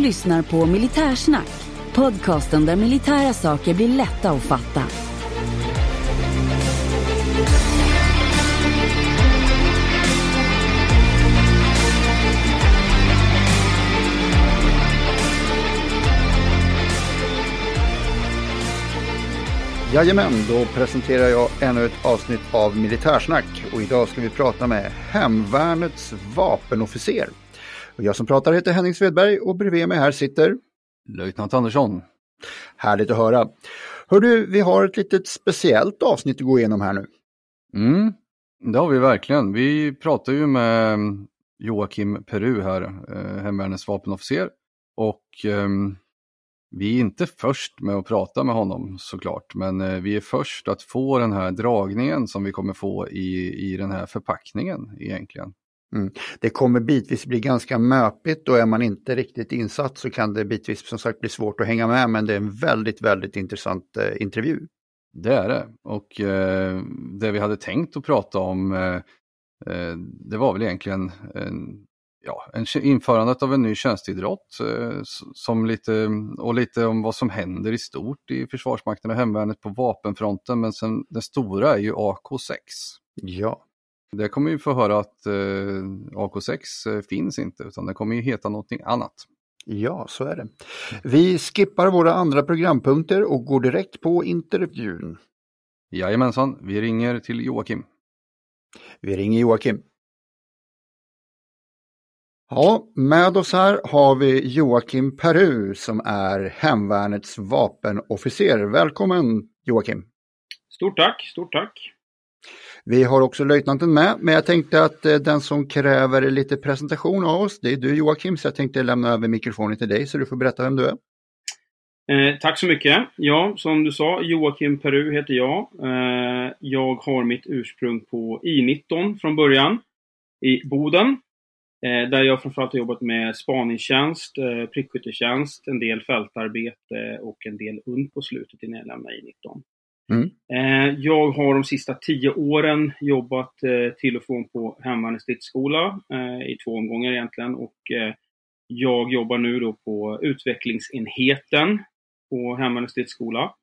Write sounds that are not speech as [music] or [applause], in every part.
Lyssnar på Militärsnack, podcasten där militära saker blir lätta att fatta. Jajamän, då presenterar jag ännu ett avsnitt av Militärsnack och idag ska vi prata med Hemvärnets vapenofficer. Och jag som pratar heter Henning Svedberg och bredvid mig här sitter Löjtnant Andersson. Härligt att höra. Hör du, vi har ett litet speciellt avsnitt att gå igenom här nu. Mm, det har vi verkligen. Vi pratar ju med Joakim Peru här, eh, Hemvärnets vapenofficer. Och eh, vi är inte först med att prata med honom såklart, men eh, vi är först att få den här dragningen som vi kommer få i, i den här förpackningen egentligen. Mm. Det kommer bitvis bli ganska möpigt och är man inte riktigt insatt så kan det bitvis som sagt bli svårt att hänga med men det är en väldigt, väldigt intressant eh, intervju. Det är det och eh, det vi hade tänkt att prata om eh, eh det var väl egentligen en, ja, en, införandet av en ny tjänsteidrott eh, som lite, och lite om vad som händer i stort i Försvarsmakten och Hemvärnet på vapenfronten men sen det stora är ju AK6. Ja. Det kommer vi få höra att eh, AK6 eh, finns inte utan det kommer ju heta någonting annat. Ja, så är det. Vi skippar våra andra programpunkter och går direkt på intervjun. Jajamensan, vi ringer till Joakim. Vi ringer Joakim. Ja, med oss här har vi Joakim Peru som är Hemvärnets vapenofficer. Välkommen Joakim! Stort tack, stort tack! Vi har också löjtnanten med, men jag tänkte att eh, den som kräver lite presentation av oss, det är du Joakim, så jag tänkte lämna över mikrofonen till dig så du får berätta vem du är. Eh, tack så mycket. Ja, som du sa, Joakim Peru heter jag. Eh, jag har mitt ursprung på I19 från början, i Boden. Eh, där jag framförallt har jobbat med spaningstjänst, eh, prickskyttetjänst, en del fältarbete och en del und på slutet innan jag lämnade I19. Mm. Eh, jag har de sista tio åren jobbat eh, till och från på Hemvärnets stridsskola eh, i två omgångar egentligen. Och jag jobbar nu då på utvecklingsenheten på Hemvärnets stridsskola.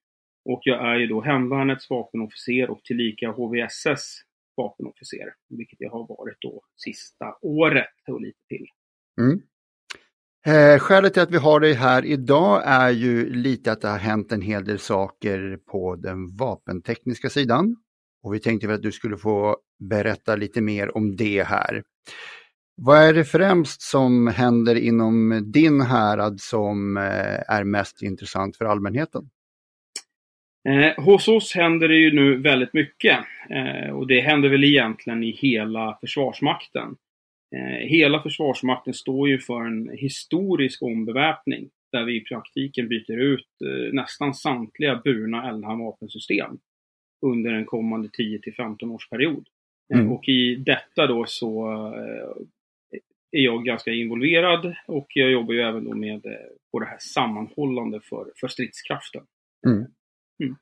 Och jag är ju då Hemvärnets vapenofficer och tillika HVSS vapenofficer, vilket jag har varit då sista året och lite till. Mm. Eh, skälet till att vi har dig här idag är ju lite att det har hänt en hel del saker på den vapentekniska sidan. Och vi tänkte väl att du skulle få berätta lite mer om det här. Vad är det främst som händer inom din härad som eh, är mest intressant för allmänheten? Eh, hos oss händer det ju nu väldigt mycket. Eh, och det händer väl egentligen i hela Försvarsmakten. Eh, hela Försvarsmakten står ju för en historisk ombeväpning där vi i praktiken byter ut eh, nästan samtliga burna eldhandvapensystem under en kommande 10 till 15 årsperiod. Eh, mm. Och i detta då så är jag ganska involverad och jag jobbar ju även då med på det här sammanhållande för, för stridskraften. Mm.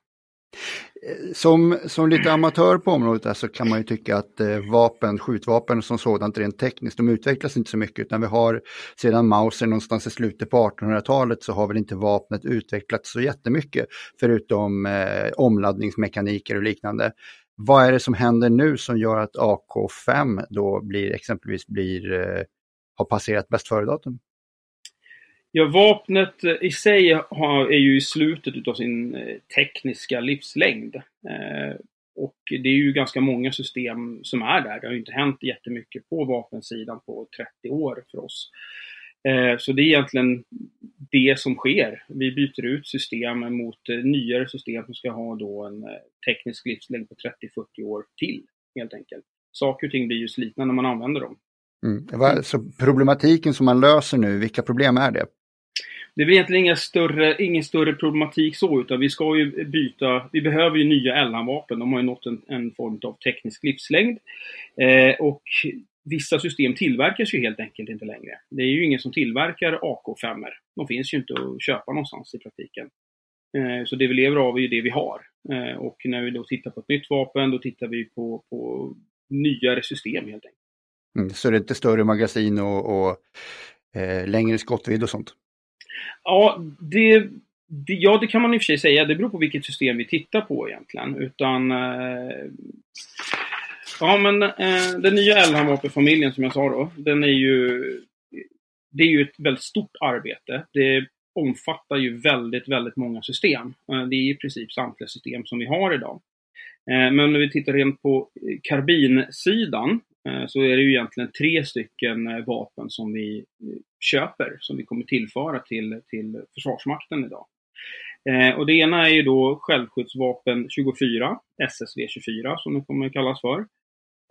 Som, som lite amatör på området så kan man ju tycka att eh, vapen, skjutvapen som sådant rent tekniskt, de utvecklas inte så mycket utan vi har sedan Mauser någonstans i slutet på 1800-talet så har väl inte vapnet utvecklats så jättemycket förutom eh, omladdningsmekaniker och liknande. Vad är det som händer nu som gör att AK5 då blir exempelvis blir, eh, har passerat bäst före-datum? Ja, vapnet eh, i sig har, är ju i slutet av sin eh, tekniska livslängd. Eh, och det är ju ganska många system som är där. Det har ju inte hänt jättemycket på vapensidan på 30 år för oss. Eh, så det är egentligen det som sker. Vi byter ut system mot eh, nyare system som ska ha då en eh, teknisk livslängd på 30-40 år till, helt enkelt. Saker och ting blir ju slitna när man använder dem. Mm. Så problematiken som man löser nu, vilka problem är det? Det är väl egentligen inga större, ingen större problematik så, utan vi ska ju byta, vi behöver ju nya L-vapen. De har ju nått en, en form av teknisk livslängd. Eh, och vissa system tillverkas ju helt enkelt inte längre. Det är ju ingen som tillverkar AK5. De finns ju inte att köpa någonstans i praktiken. Eh, så det vi lever av är ju det vi har. Eh, och när vi då tittar på ett nytt vapen, då tittar vi på, på nyare system helt enkelt. Mm, så det är inte större magasin och, och eh, längre skottvidd och sånt? Ja det, det, ja, det kan man i och för sig säga. Det beror på vilket system vi tittar på egentligen. Utan eh, Ja, men eh, den nya Elham-vapenfamiljen som jag sa då, den är ju... Det är ju ett väldigt stort arbete. Det omfattar ju väldigt, väldigt många system. Eh, det är i princip samtliga system som vi har idag. Eh, men när vi tittar rent på karbinsidan eh, så är det ju egentligen tre stycken vapen som vi köper, som vi kommer tillföra till, till Försvarsmakten idag. Eh, och det ena är ju då självskyddsvapen 24, SSV 24 som det kommer kallas för.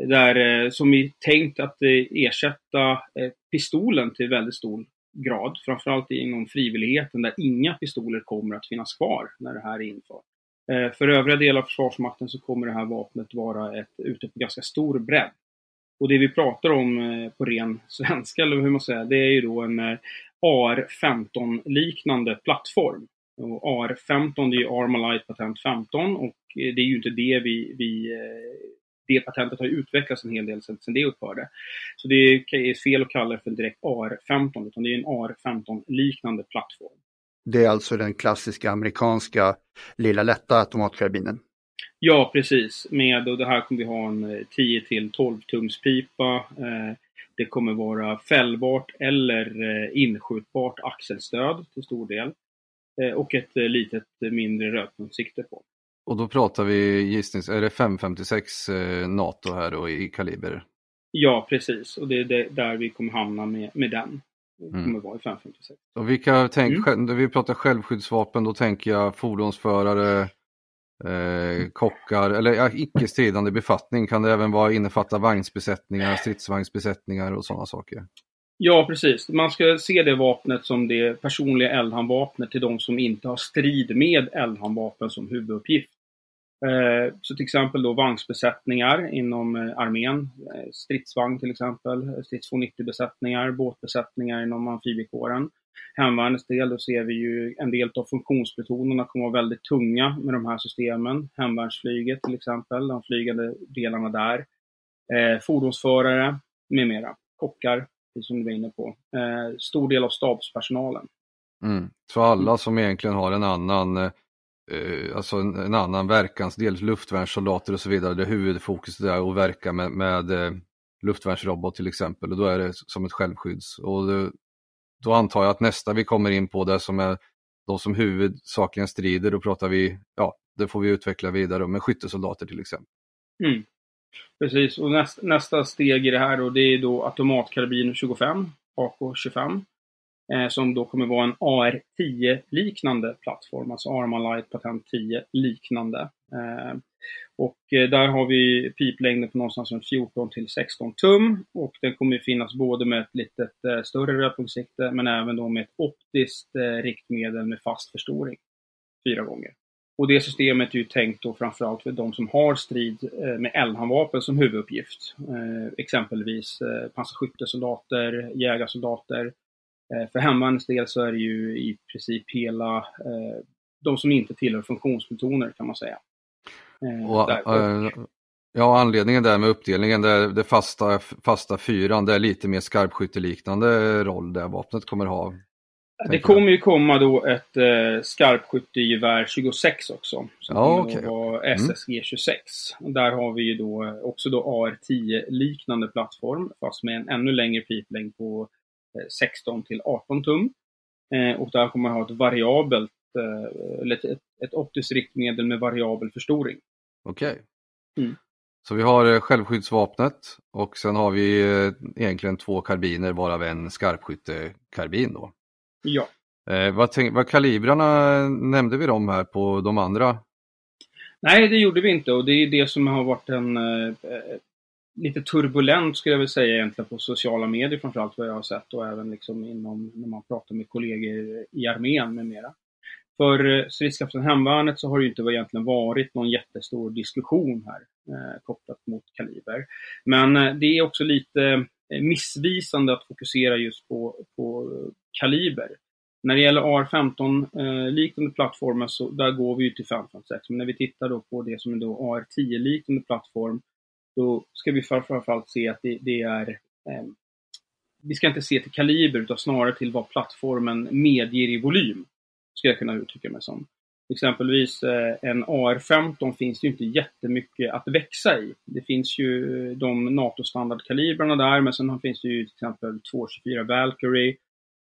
Där, eh, som är tänkt att eh, ersätta eh, pistolen till väldigt stor grad. Framförallt inom frivilligheten där inga pistoler kommer att finnas kvar när det här är infört. Eh, för övriga delar av Försvarsmakten så kommer det här vapnet vara ett, ute på ganska stor bredd. Och det vi pratar om eh, på ren svenska, eller hur man säger, det är ju då en eh, AR-15-liknande plattform. Och AR-15 det är ju Armalite Patent 15 och eh, det är ju inte det vi, vi det patentet har utvecklats en hel del sedan, det upphörde. Så det är fel att kalla det för direkt AR-15, utan det är en AR-15-liknande plattform. Det är alltså den klassiska amerikanska lilla lätta automatkarbinen? Ja, precis. Med, och det här kommer vi ha en 10 eh, till 12 tums pipa. Eh, det kommer vara fällbart eller eh, inskjutbart axelstöd till stor del. Och ett litet mindre rödpunktssikte på. Och då pratar vi gissnings, är det 556 eh, NATO här då i kaliber? Ja, precis. Och det är där vi kommer hamna med, med den. Det kommer mm. vara i 556. Och vilka, tänk, mm. När vi pratar självskyddsvapen, då tänker jag fordonsförare, eh, kockar eller ja, icke stridande befattning. Kan det även vara innefatta vagnsbesättningar, stridsvagnsbesättningar och sådana saker? Ja, precis. Man ska se det vapnet som det personliga eldhandvapnet till de som inte har strid med eldhandvapen som huvuduppgift. Eh, så till exempel då vagnsbesättningar inom eh, armén, eh, stridsvagn till exempel, eh, strids 290-besättningar, båtbesättningar inom amfibiekåren. Hemvärnets del, då ser vi ju en del av funktionsplutonerna kommer vara väldigt tunga med de här systemen. Hemvärnsflyget till exempel, de flygande delarna där. Eh, fordonsförare med mera. Kockar, som du var inne på. Eh, stor del av stabspersonalen. Mm. Så alla som egentligen har en annan eh, alltså en, en, annan verkansdel, luftvärnssoldater och så vidare, det huvudfokuset är att verka med, med eh, luftvärnsrobot till exempel och då är det som ett självskydds. Och då antar jag att nästa vi kommer in på det som är de som huvudsakligen strider, då pratar vi, ja, det får vi utveckla vidare med skyttesoldater till exempel. Mm. Precis, och nästa, nästa steg i det här då, det är då automatkarbin 25, AK25. Eh, som då kommer vara en AR10-liknande plattform, alltså Armalite Patent 10 liknande. Eh, och eh, där har vi piplängden på någonstans runt 14 till 16 tum och den kommer finnas både med ett litet större rödpunktssikte men även då med ett optiskt riktmedel med fast förstoring. Fyra gånger. Och det systemet är ju tänkt då framförallt för de som har strid med eldhandvapen som huvuduppgift. exempelvis pansarskyttesoldater, jägarsoldater, för hemvärnets del så är det ju i princip hela eh, de som inte tillhör funktionsplutoner kan man säga. Eh, och, ja, anledningen där med uppdelningen, det, det fasta, fasta fyran, det är lite mer skarpskytteliknande roll det vapnet kommer ha. Det kommer ju komma då ett eh, skarpskyttegevär 26 också. Som ja, okay. vara SSG 26. Mm. Där har vi ju då också då AR10 liknande plattform fast med en ännu längre piplängd på 16 till 18 tum. Eh, och där kommer man ha ett variabelt, eh, eller ett, ett optiskt riktmedel med variabel förstoring. Okej. Okay. Mm. Så vi har eh, självskyddsvapnet och sen har vi egentligen två karbiner varav en skarpskyttekarbin då. Ja. Eh, vad, tänk, vad kalibrarna nämnde vi dem här på de andra? Nej, det gjorde vi inte och det är det som har varit en lite turbulent skulle jag vilja säga egentligen på sociala medier framförallt vad jag har sett och även liksom inom när man pratar med kollegor i armén med mera. För eh, stridskraften hemvärnet så har det ju inte egentligen varit någon jättestor diskussion här eh, kopplat mot kaliber. Men eh, det är också lite eh, missvisande att fokusera just på, på kaliber. När det gäller AR-15-liknande eh, plattformar så där går vi ju till 556. Men när vi tittar då på det som är då AR-10-liknande plattform då ska vi framförallt se att det, det är eh, vi ska inte se till kaliber utan snarare till vad plattformen medger i volym. Ska jag kunna uttrycka mig som. Exempelvis eh, en AR-15 finns det ju inte jättemycket att växa i. Det finns ju de NATO-standardkalibrarna där, men sen finns det ju till exempel 224 Valkyrie,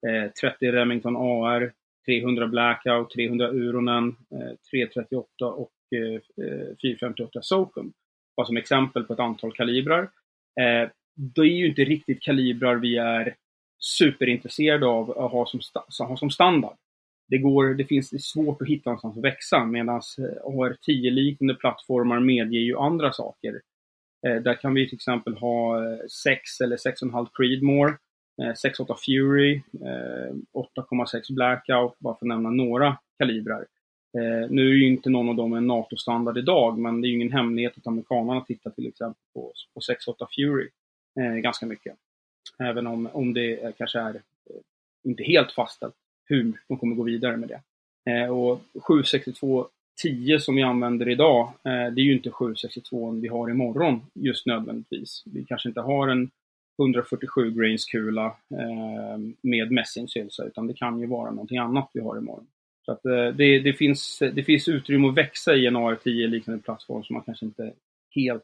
eh, 30 Remington AR, 300 Blackout, 300 Uronen, eh, 338 och eh, 458 eh, Socum bara som exempel på ett antal kalibrar. Eh, det är ju inte riktigt kalibrar vi är superintresserade av att ha som, ha som standard. Det, går, det finns det är svårt att hitta någonstans att växa medan eh, AR10-liknande plattformar medger ju andra saker. Eh, där kan vi till exempel ha eh, 6 eller 6,5 Creedmore, eh, 6,8 Fury, eh, 8,6 Blackout, bara för att nämna några kalibrar. Eh, nu är ju inte någon av dem en NATO-standard idag, men det är ju ingen hemlighet att amerikanerna tittar till exempel på, på 6.8 Fury eh, ganska mycket. Även om, om det kanske är eh, inte helt fastställt hur de kommer gå vidare med det. Eh, och 762 10 som vi använder idag, eh, det är ju inte 762 vi har imorgon just nödvändigtvis. Vi kanske inte har en 147 grains kula eh, med mässingsylsa, utan det kan ju vara någonting annat vi har imorgon. Så att eh, det, det, finns, det finns utrymme att växa i en AR10 liknande plattform som man kanske inte helt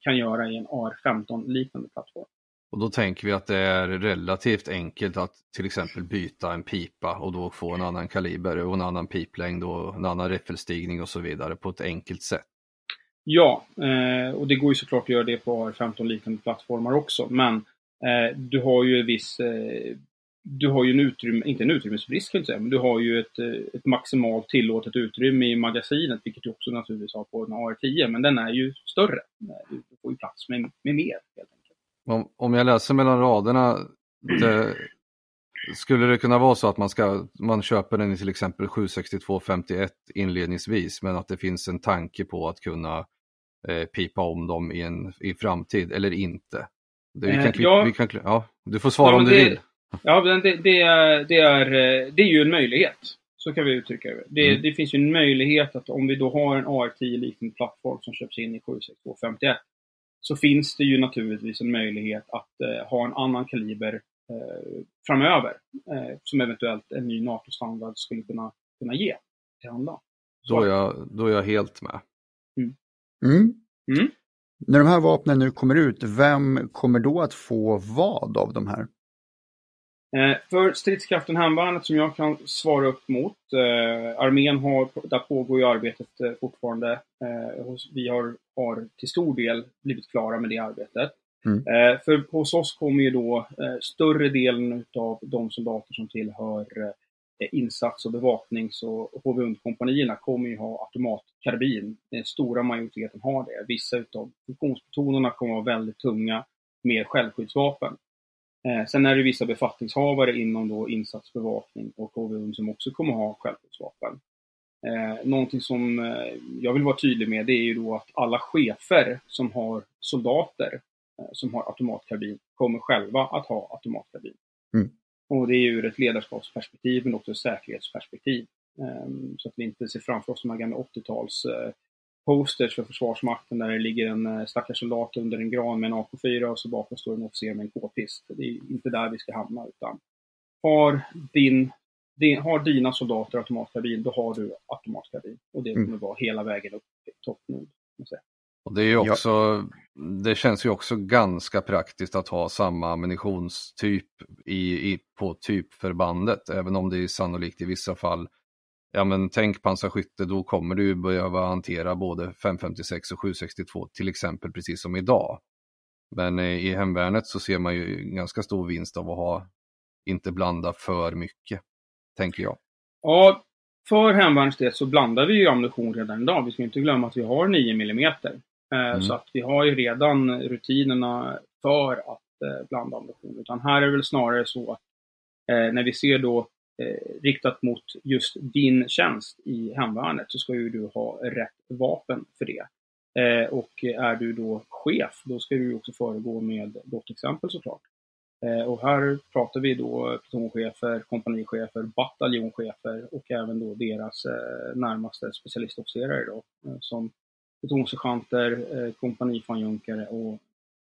kan göra i en AR15 liknande plattform. Och då tänker vi att det är relativt enkelt att till exempel byta en pipa och då få en annan kaliber och en annan piplängd och en annan räffelstigning och så vidare på ett enkelt sätt. Ja, eh, och det går ju såklart att göra det på AR15 liknande plattformar också, men eh, du har ju viss du har ju en utrymme, inte en utrymmesbrist kan jag säga, men du har ju ett, eh, ett maximalt tillåtet utrymme i magasinet, vilket du också naturligtvis har på en AR10, men den är ju större. Du får ju plats med, med mer helt enkelt. Om, om jag läser mellan raderna, det, skulle det kunna vara så att man, ska, man köper den i till exempel 762.51 inledningsvis, men att det finns en tanke på att kunna eh, pipa om dem i en i framtid, eller inte? Det, vi kan, eh, ja, vi kan, ja, du får svara ja, om du det, vill. Ja, det, det, är, det, är, det är ju en möjlighet. Så kan vi uttrycka det. Det, mm. det finns ju en möjlighet att om vi då har en AR10-liknande plattform som köps in i 76251 så finns det ju naturligtvis en möjlighet att eh, ha en annan kaliber eh, framöver eh, som eventuellt en ny NATO-standard skulle kunna, kunna ge till andra. Då är, jag, då är jag helt med. Mm. Mm. mm. När de här vapnen nu kommer ut, vem kommer då att få vad av de här? Eh, för stridskraften hemvärnet som jag kan svara upp mot. Eh, armén har, där pågår ju arbetet eh, fortfarande. vi har, har till stor del blivit klara med det arbetet. Mm. för hos oss kommer ju då större delen av de soldater som tillhör insats och bevaknings och HV-kompanierna kommer ju ha automatkarbin. Den stora majoriteten har det. Vissa utav funktionsplutonerna kommer vara väldigt tunga med självskyddsvapen. Eh, sen är det vissa befattningshavare inom då insatsbevakning och KVUM som också kommer ha självskyddsvapen. Eh, någonting som eh, jag vill vara tydlig med det är ju då att alla chefer som har soldater eh, som har automatkarbin kommer själva att ha automatkarbin. Mm. Och det är ur ett ledarskapsperspektiv men också ett säkerhetsperspektiv. Eh, så att vi inte ser framför oss de här gamla 80-tals posters för Försvarsmakten där det ligger en eh, stackars soldat under en gran med en AK4 och så bakom står en officer med en k-pist. Det är inte där vi ska hamna utan har, din, din, har dina soldater automatkarbin, då har du automatkarbin. Och det kommer mm. vara hela vägen upp till toppnod. Och det är ju också, ja. det känns ju också ganska praktiskt att ha samma ammunitionstyp i, i, på typförbandet, även om det är sannolikt i vissa fall. Ja men tänk pansarskytte, då kommer du behöva hantera både 556 och 762 till exempel, precis som idag. Men eh, i hemvärnet så ser man ju ganska stor vinst av att ha, inte blanda för mycket, tänker jag. Ja, för hemvärnets del så blandar vi ju ammunition redan idag. Vi ska inte glömma att vi har 9 mm. Mm. Så att vi har ju redan rutinerna för att eh, blanda ammunition. Utan här är det väl snarare så att eh, när vi ser då Eh, riktat mot just din tjänst i hemvärnet så ska ju du ha rätt vapen för det. Eh, och är du då chef, då ska du också föregå med gott exempel såklart. Eh, och här pratar vi då plutonchefer, kompanichefer, bataljonschefer och även då deras närmaste specialistofficerare då, som plutonsergeanter, eh, kompanifanjunkare och,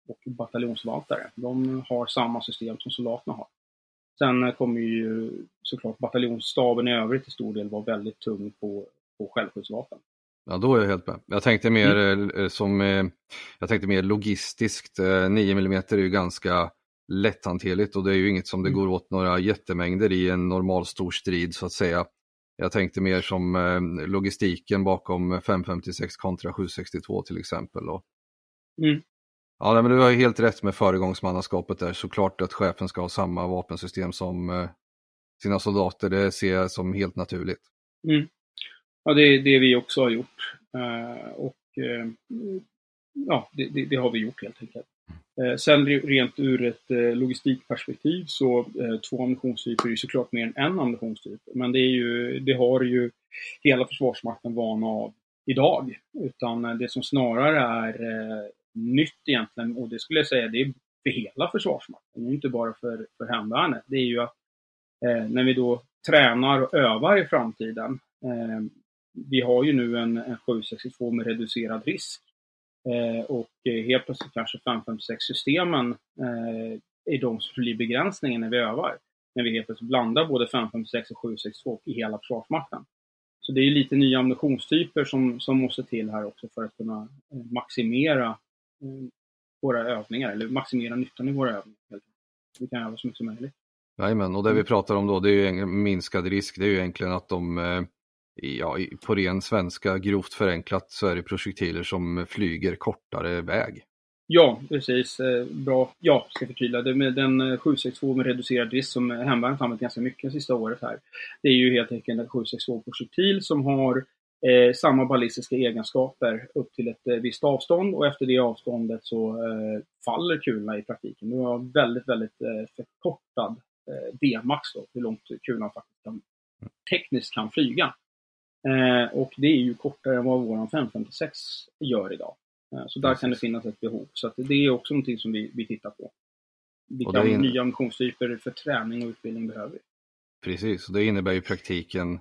och bataljonsförvaltare. De har samma system som soldaterna har. Sen kommer ju såklart bataljonsstaben i övrigt till stor del vara väldigt tung på, på självskyddsvapen. Ja, då är jag helt med. Jag tänkte mer mm. Eh, som, eh, jag tänkte mer logistiskt. 9 mm är ju ganska lätthanterligt och det är ju inget som det mm. går åt några jättemängder i en normal stor strid så att säga. Jag tänkte mer som eh, logistiken bakom 556 kontra 762 till exempel. Och... Mm. Ja, men du har helt rätt med föregångsmannaskapet där. Såklart att chefen ska ha samma vapensystem som eh, sina soldater. Det ser jag som helt naturligt. Mm. Ja, det är det vi också har gjort. Eh, och eh, ja, det, det, det, har vi gjort helt enkelt. Eh, sen rent ur ett eh, logistikperspektiv så eh, två ammunitionstyper är ju såklart mer än en ammunitionstyp. Men det, är ju, det har ju hela Försvarsmakten vana av idag. Utan eh, det som snarare är nytt egentligen, och det skulle jag säga det är för hela Försvarsmakten, inte bara för, för hemvärnet, det är ju att eh, när vi då tränar och övar i framtiden, eh, vi har ju nu en, en 762 med reducerad risk Eh, och eh, helt plötsligt kanske 556-systemen eh, är de som blir begränsningen när vi övar. När vi helt plötsligt blandar både 556 och 762 i hela Försvarsmakten. Så det är lite nya ammunitionstyper som, som måste till här också för att kunna eh, maximera våra övningar, eller maximera nyttan i våra övningar. Vi kan öva så mycket som möjligt. Jajamän, och det vi pratar om då, det är ju en minskad risk. Det är ju egentligen att de ja, på ren svenska, grovt förenklat, så är det projektiler som flyger kortare väg. Ja, precis. Eh, bra. Ja, ska förtydliga. Det med den 762 eh, med reducerad risk som hemvärnet använt ganska mycket sista året här. Det är ju helt enkelt en 762-projektil som har eh, samma ballistiska egenskaper upp till ett eh, visst avstånd och efter det avståndet så eh, faller kulorna i praktiken. Du har väldigt, väldigt eh, förkortad eh, D-max då, hur långt kulan faktiskt kan, tekniskt kan flyga. Eh, och det är ju kortare än vad vår 556 gör idag. Eh, så där kan det finnas ett behov. Så det är också någonting som vi, vi tittar på. Vilka in... nya ammunitionstyper för träning och utbildning behöver vi? Precis, och det innebär ju praktiken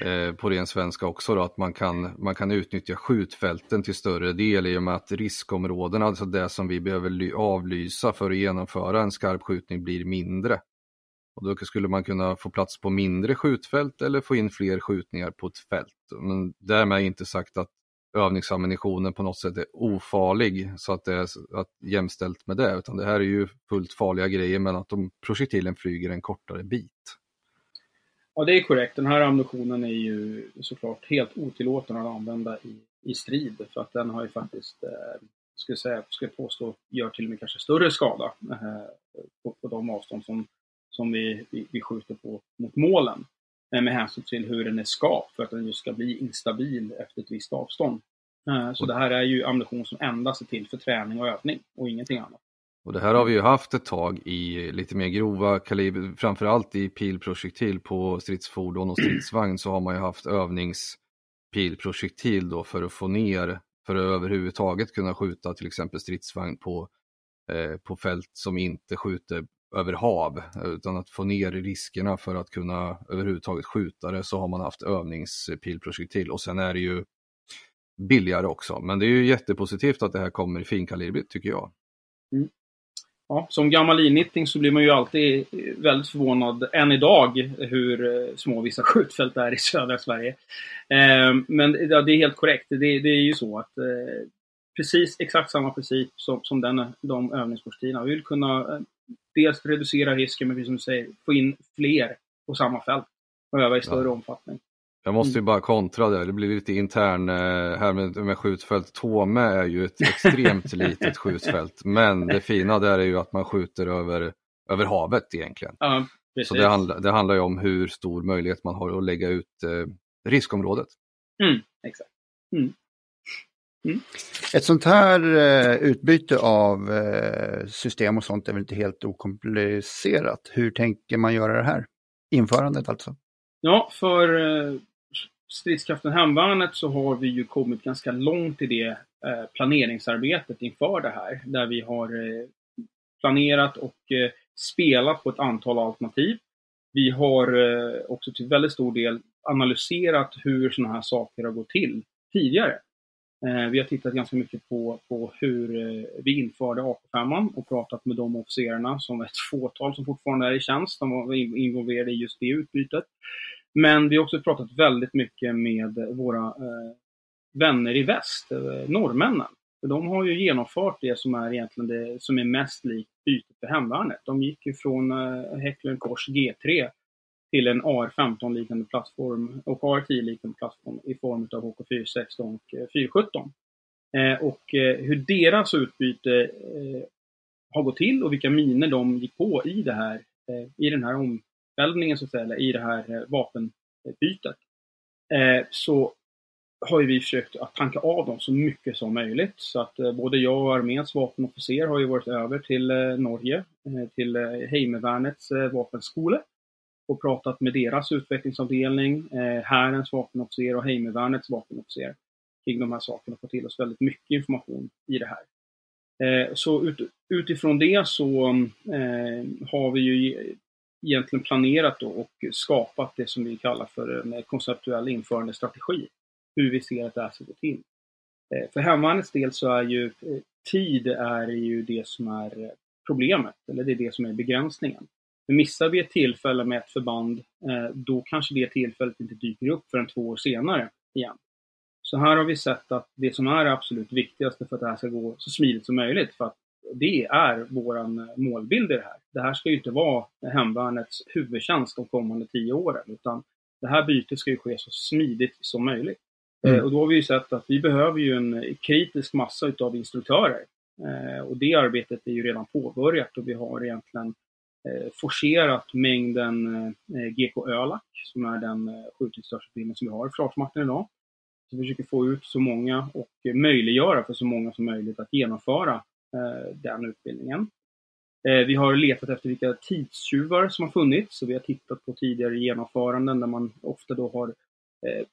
eh, på ren svenska också då, att man kan, man kan utnyttja skjutfälten till större del i och med att riskområdena, alltså det som vi behöver avlysa för att genomföra en skarp skjutning blir mindre. Och då skulle man kunna få plats på mindre skjutfält eller få in fler skjutningar på ett fält. Men därmed inte sagt att övningsammunitionen på något sätt är ofarlig så att det är att jämställt med det, utan det här är ju fullt farliga grejer men att de projektilen flyger en kortare bit. Ja, det är korrekt. Den här ammunitionen är ju såklart helt otillåten att använda i, i strid för att den har ju faktiskt, eh, skulle säga, skulle påstå, gör till och med kanske större skada eh, på, på de avstånd som som vi, vi, vi skjuter på mot målen eh, med hänsyn till hur den är skapt för att den just ska bli instabil efter ett visst avstånd. Eh, så det här är ju ammunition som endast är till för träning och övning och ingenting annat. Och det här har vi ju haft ett tag i lite mer grova kaliber, framförallt i pilprojektil på stridsfordon och stridsvagn så har man ju haft övningspilprojektil då för att få ner, för att överhuvudtaget kunna skjuta till exempel stridsvagn på, eh, på fält som inte skjuter över hav, utan att få ner riskerna för att kunna överhuvudtaget skjuta det så har man haft övningspilprojektil och sen är det ju billigare också. Men det är ju jättepositivt att det här kommer i finkalibrigt tycker jag. Mm. Ja, som gammal initting så blir man ju alltid väldigt förvånad, än idag, hur eh, små vissa [laughs] skjutfält är i södra Sverige. Eh, men ja, det är helt korrekt. Det, det, är ju så att eh, precis exakt samma princip som, som den, de övningskurstiderna. Vi vill kunna eh, dels reducera risken, men som du säger, få in fler på samma fält och öva i större ja. omfattning. Jag måste ju bara kontra det, det blir lite intern eh, här med, med skjutfält. Tåme är ju ett extremt [laughs] litet skjutfält, men det fina där är ju att man skjuter över, över havet egentligen. Ja, Så det, handla, det handlar ju om hur stor möjlighet man har att lägga ut eh, riskområdet. Mm, exakt. Mm. Mm. Ett sånt här eh, utbyte av eh, system och sånt är väl inte helt okomplicerat. Hur tänker man göra det här? Införandet alltså? Ja, för eh, stridskraften Hemvärnet så har vi ju kommit ganska långt i det eh, planeringsarbetet inför det här. Där vi har eh, planerat och eh, spelat på ett antal alternativ. Vi har också till väldigt stor del analyserat hur sådana här saker har gått till tidigare. Vi har tittat ganska mycket på, på hur vi införde AK5 och pratat med de officerarna som ett [laughs] fåtal som fortfarande är i tjänst. De var involverade i just det utbytet. Men vi har också pratat väldigt mycket med våra eh, vänner i väst, eh, norrmännen. För de har ju genomfört det som är egentligen det som är mest likt bytet för hemvärnet. De gick ju från eh, Häcklund Kors G3 till en AR-15-liknande plattform och AR-10-liknande plattform i form av HK416 och 417. Eh, och eh, hur deras utbyte eh, har gått till och vilka miner de gick på i, det här, eh, i den här om, omställningen så att säga, i det här eh, vapenbytet, eh, så har vi försökt att tanka av dem så mycket som möjligt. Så att eh, både jag och arméns vapenofficer har ju varit över till Norge, till Heimevärnets vapenskola och pratat med deras utvecklingsavdelning, Härens vapenofficer och Heimevärnets vapenofficer kring de här sakerna och fått till oss väldigt mycket information i det här. Så utifrån det så har vi ju egentligen planerat då och skapat det som vi kallar för en eh, konceptuell införandestrategi. Hur vi ser att det här ska gå till. Eh, för hemvärnets del så är ju eh, tid är ju det som är problemet, eller det är det som är begränsningen. Men missar vi ett tillfälle med ett förband, då kanske det tillfället inte dyker upp förrän två år senare igen. Så här har vi sett att det som är det absolut viktigaste för att det här ska gå så smidigt som möjligt, för att det är vår målbild i det här. Det här ska ju inte vara hemvärnets huvudtjänst de kommande tio åren, utan det här bytet ska ju ske så smidigt som möjligt. Mm. Eh, och då har vi ju sett att vi behöver ju en kritisk massa utav instruktörer. Eh, och det arbetet är ju redan påbörjat och vi har egentligen eh, forcerat mängden GK Ölac, som är den skjutinstruktörsutbildning som vi har i Försvarsmakten idag. Så vi försöker få ut så många och möjliggöra för så många som möjligt att genomföra den utbildningen. Eh, vi har letat efter vilka tidstjuvar som har funnits, så vi har tittat på tidigare genomföranden där man ofta då har eh,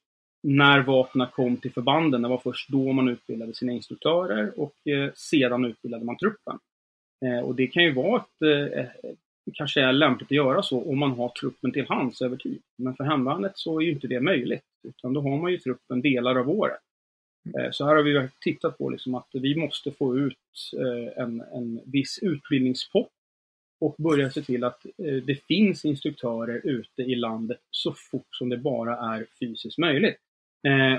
när vapnen kom till förbanden, det var först då man utbildade sina instruktörer och eh, sedan utbildade man truppen. Eh, och det kan ju vara ett, kanske är lämpligt att göra så om man har truppen till hands över tid. Men för hemvärnet så är ju inte det möjligt, utan då har man ju truppen delar av året. Eh, så här har vi tittat på liksom att vi måste få ut eh, en, en viss utbildningspott och börja se till att eh, det finns instruktörer ute i landet så fort som det bara är fysiskt möjligt.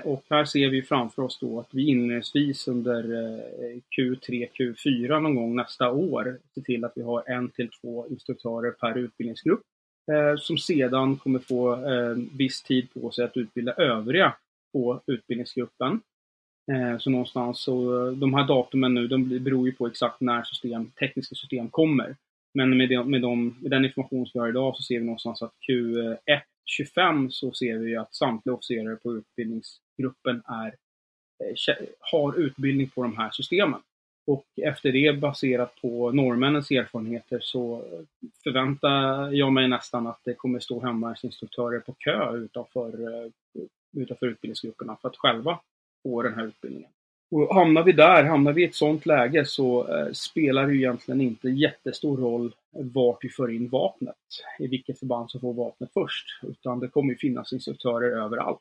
Och här ser vi framför oss då att vi inledningsvis under Q3, Q4 någon gång nästa år ser till att vi har en till två instruktörer per utbildningsgrupp som sedan kommer få viss tid på sig att utbilda övriga på utbildningsgruppen. Eh, så någonstans, så eh, de här datumen nu, de beror ju på exakt när system, tekniska system kommer. Men med, de, med, de, med den information som vi har idag så ser vi någonstans att Q1 25 så ser vi att samtliga officerare på utbildningsgruppen är, eh, har utbildning på de här systemen. Och efter det, baserat på norrmännens erfarenheter, så förväntar jag mig nästan att det kommer stå hemvärnsinstruktörer på kö utanför, eh, utanför utbildningsgrupperna för att själva på den här utbildningen. Och hamnar vi där, hamnar vi i ett sådant läge så eh, spelar det egentligen inte jättestor roll vart vi för in vapnet, i vilket förband som får vapnet först, utan det kommer ju finnas instruktörer överallt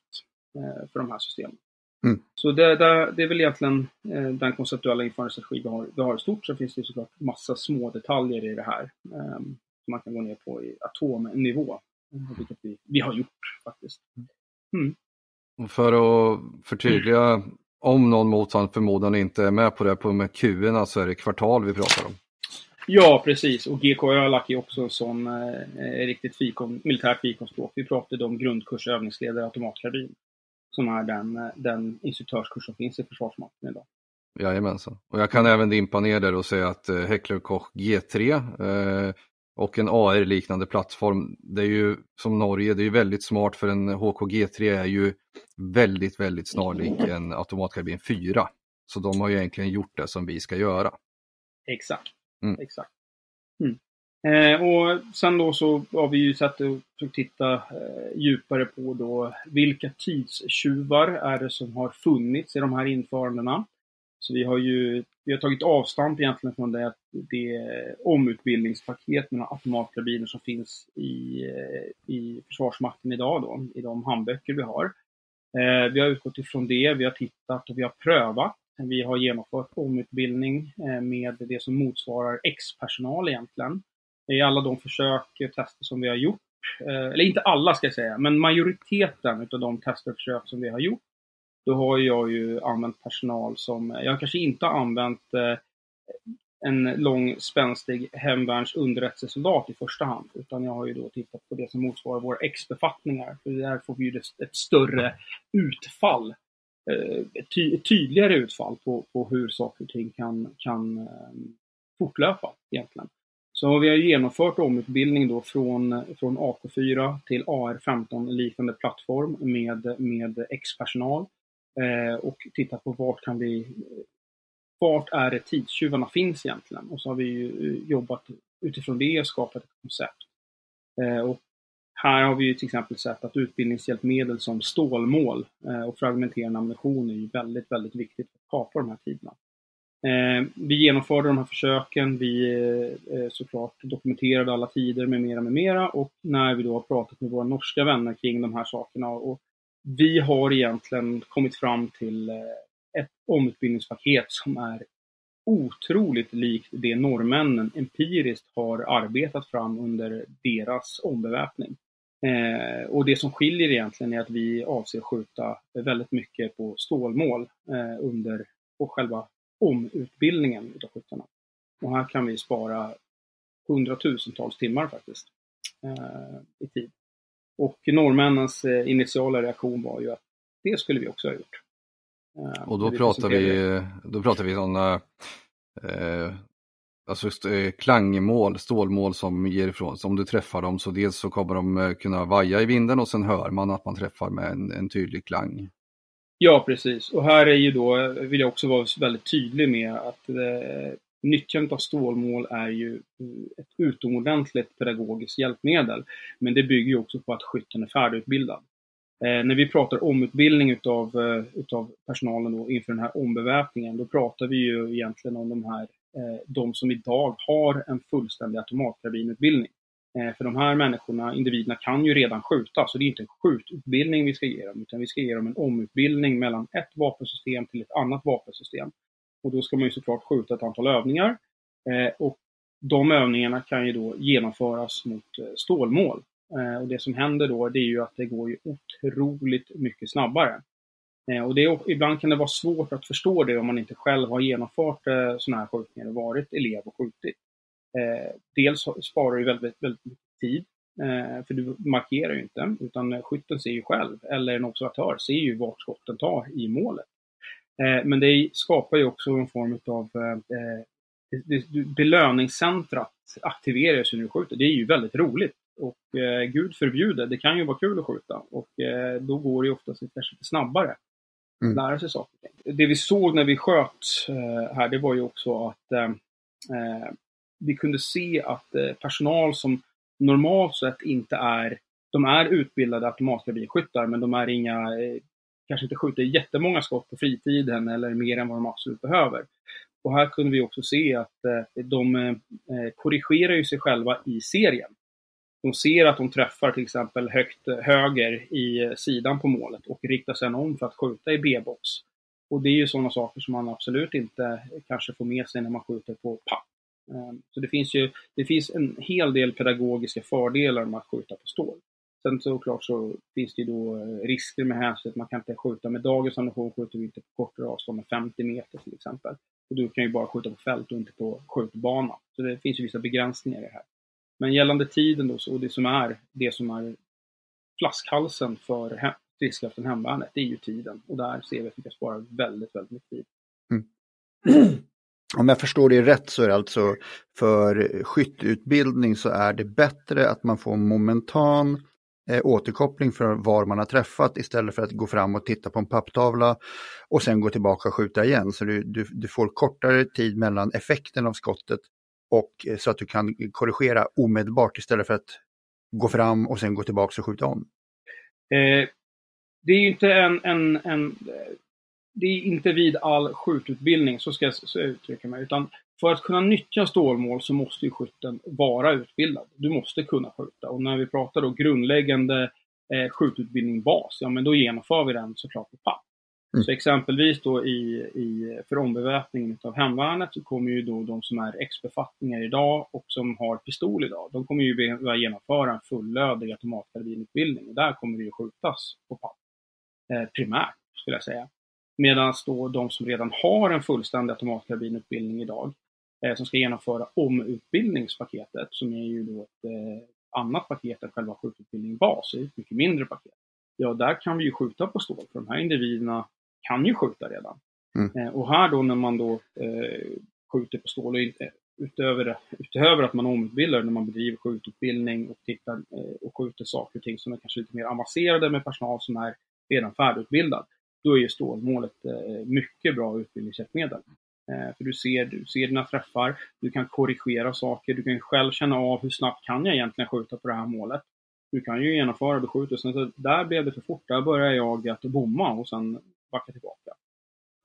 eh, för de här systemen. Mm. Så det, det, det, är väl egentligen eh, den konceptuella införandestrategi vi har, vi har i stort. Så finns det såklart massa små detaljer i det här eh, som man kan gå ner på i atomnivå, vilket vi, vi har gjort faktiskt. Mm. För att förtydliga om någon mot förmodan inte är med på det på med q så är det kvartal vi pratar om. Ja, precis. Och GK Ölac är också en sån eh, riktigt fikon, militärt fikonspråk. Vi pratade om grundkurs övningsledare automatkarbin. Som är den, den instruktörskurs som finns i Försvarsmakten idag. Jajamensan. Och jag kan även dimpa ner där och säga att eh, Heckler Koch G3 eh, och en AR-liknande plattform, det är ju som Norge, det är ju väldigt smart för en HKG3 är ju väldigt, väldigt snarlik en automatkarbin 4. Så de har ju egentligen gjort det som vi ska göra. Exakt. Mm. Exakt. Mm. Eh, och sen då så har vi ju sett och titta eh, djupare på då vilka tidstjuvar är det som har funnits i de här införandena. Så vi har ju vi har tagit avstamp egentligen från det, det omutbildningspaket med automatkarbiner som finns i, i Försvarsmakten idag då, i de handböcker vi har. Eh, vi har utgått ifrån det, vi har tittat och vi har prövat. Vi har genomfört omutbildning eh, med det som motsvarar ex-personal egentligen. I alla de försök och tester som vi har gjort, eh, eller inte alla ska jag säga, men majoriteten av de tester och försök som vi har gjort då har jag ju använt personal som, jag kanske inte har använt eh, en lång spänstig hemvärns underrättelsesoldat i första hand, utan jag har ju då tittat på det som motsvarar våra ex-befattningar. För där får vi ju ett större utfall, eh, ett, ty tydligare utfall på, på hur saker och ting kan, kan eh, fortlöpa egentligen. Så vi har genomfört omutbildning då från, från AK4 till AR15 liknande plattform med, med ex-personal eh, Eh, och tittat på vart kan vi vart är det tidstjuvarna finns egentligen? Och så har vi ju eh, jobbat utifrån det och skapat ett koncept. Eh, och här har vi ju till exempel sett att utbildningshjälpmedel som stålmål eh, och fragmenterande ammunition är ju väldigt, väldigt viktigt för att kapa de här tiderna. Eh, vi genomförde de här försöken, vi eh, eh såklart dokumenterade alla tider med mera, med mera och när vi då har pratat med våra norska vänner kring de här sakerna och vi har egentligen kommit fram till eh, ett omutbildningspaket som är otroligt likt det norrmännen empiriskt har arbetat fram under deras ombeväpning. Eh, och det som skiljer egentligen är att vi avser skjuta väldigt mycket på stålmål eh, under på själva omutbildningen utav skyttarna. Och här kan vi spara hundratusentals timmar faktiskt eh, i tid. Och norrmännens eh, initiala reaktion var ju att det skulle vi också ha gjort. Eh, och då pratar vi, då pratar vi sådana eh, alltså eh, klangmål, stålmål som ger ifrån sig. Om du träffar dem så dels så kommer de kunna vaja i vinden och sen hör man att man träffar med en, en tydlig klang. Ja, precis. Och här är ju då, vill jag också vara väldigt tydlig med att eh, nyttjandet av stålmål är ju mm, ett utomordentligt pedagogiskt hjälpmedel. Men det bygger ju också på att skytten är färdigutbildad. Eh, när vi pratar omutbildning utav, eh, utav personalen då inför den här ombeväpningen, då pratar vi ju egentligen om de här, eh, de som idag har en fullständig automatkarbinutbildning. Eh, för de här människorna, individerna, kan ju redan skjuta, så det är inte en skjututbildning vi ska ge dem, utan vi ska ge dem en omutbildning mellan ett vapensystem till ett annat vapensystem. Och då ska man ju såklart skjuta ett antal övningar. Eh, och de övningarna kan ju då genomföras mot eh, stålmål. Eh, och det som händer då, det är ju att det går ju otroligt mycket snabbare. Eh, och det är, ibland kan det vara svårt att förstå det om man inte själv har genomfört eh, sådana här skjutningar och varit elev och skjutit. Eh, dels sparar du väldigt, väldigt mycket tid, eh, för du markerar ju inte, utan skytten ser ju själv, eller en observatör ser ju vart skotten tar i målet. Eh, men det skapar ju också en form av eh, belöningscentrat aktiveras när du skjuter. Det är ju väldigt roligt. Och eh, gud förbjude, det kan ju vara kul att skjuta. Och eh, då går det ju oftast lite snabbare. Mm. Lära sig saker. Det vi såg när vi sköt eh, här, det var ju också att eh, eh vi kunde se att eh, personal som normalt sett inte är de är utbildade automatkarbinsskyttar, men de är inga kanske inte skjuter jättemånga skott på fritiden eller mer än vad de absolut behöver. Och här kunde vi också se att eh, de eh, korrigerar ju sig själva i serien. De ser att de träffar till exempel högt eh, höger i sidan på målet och riktar sedan om för att skjuta i B-box. Och det är ju sådana saker som man absolut inte kanske får med sig när man skjuter på papp. Så det finns ju det finns en hel del pedagogiska fördelar med att skjuta på stål. Sen såklart så finns det ju då eh, risker med hänsyn att man kan inte skjuta med dagens ammunition skjuter vi inte på kortare avstånd med 50 meter till exempel. Och du kan ju bara skjuta på fält och inte på skjutbana. Så det finns ju vissa begränsningar i det här. Men gällande tiden då, och det som är det som är flaskhalsen för stridskraften hemvärnet, det är ju tiden. Och där ser vi att vi kan spara väldigt, väldigt mycket tid. Mm. Om jag förstår det rätt så är det alltså för skytteutbildning så är det bättre att man får momentan eh, Eh, återkoppling för var man har träffat istället för att gå fram och titta på en papptavla och sen gå tillbaka och skjuta igen. Så du, du, du får kortare tid mellan effekten av skottet och eh, så att du kan korrigera omedelbart istället för att gå fram och sen gå tillbaka och skjuta om. Eh, det är ju inte en, en, en eh, det är inte vid all skjututbildning, så ska jag, så uttrycka mig, utan för att kunna nyttja stålmål så måste ju skytten vara utbildad. Du måste kunna skjuta och när vi pratar då grundläggande eh, skjututbildning bas, ja men då genomför vi den såklart på papp. Mm. Så exempelvis då i, i, för ombeväpningen av hemvärnet så kommer ju då de som är ex-befattningar idag och som har pistol idag, de kommer ju behöva genomföra en fullödig automatkarbinutbildning. Där kommer det ju skjutas på papp. Eh, primärt, skulle jag säga. Medan då de som redan har en fullständig automatkarbinutbildning idag, som ska genomföra omutbildningspaketet, som är ju då ett eh, annat paket än själva skjututbildning bas, ett mycket mindre paket. Ja, där kan vi ju skjuta på stål, för de här individerna kan ju skjuta redan. Mm. Eh, och här då när man då eh, skjuter på stål, och inte, utöver, utöver att man omutbildar när man bedriver skjututbildning och tittar eh, och skjuter saker och ting som är kanske lite mer avancerade med personal som är redan färdigutbildad, då är ju stålmålet eh, mycket bra utbildningshjälpmedel. Eh, för du ser, du ser dina träffar, du kan korrigera saker, du kan själv känna av hur snabbt kan jag egentligen skjuta på det här målet. Du kan ju genomföra, du skjuter, sen så där blev det för fort, där börjar jag att bomma och sen backa tillbaka.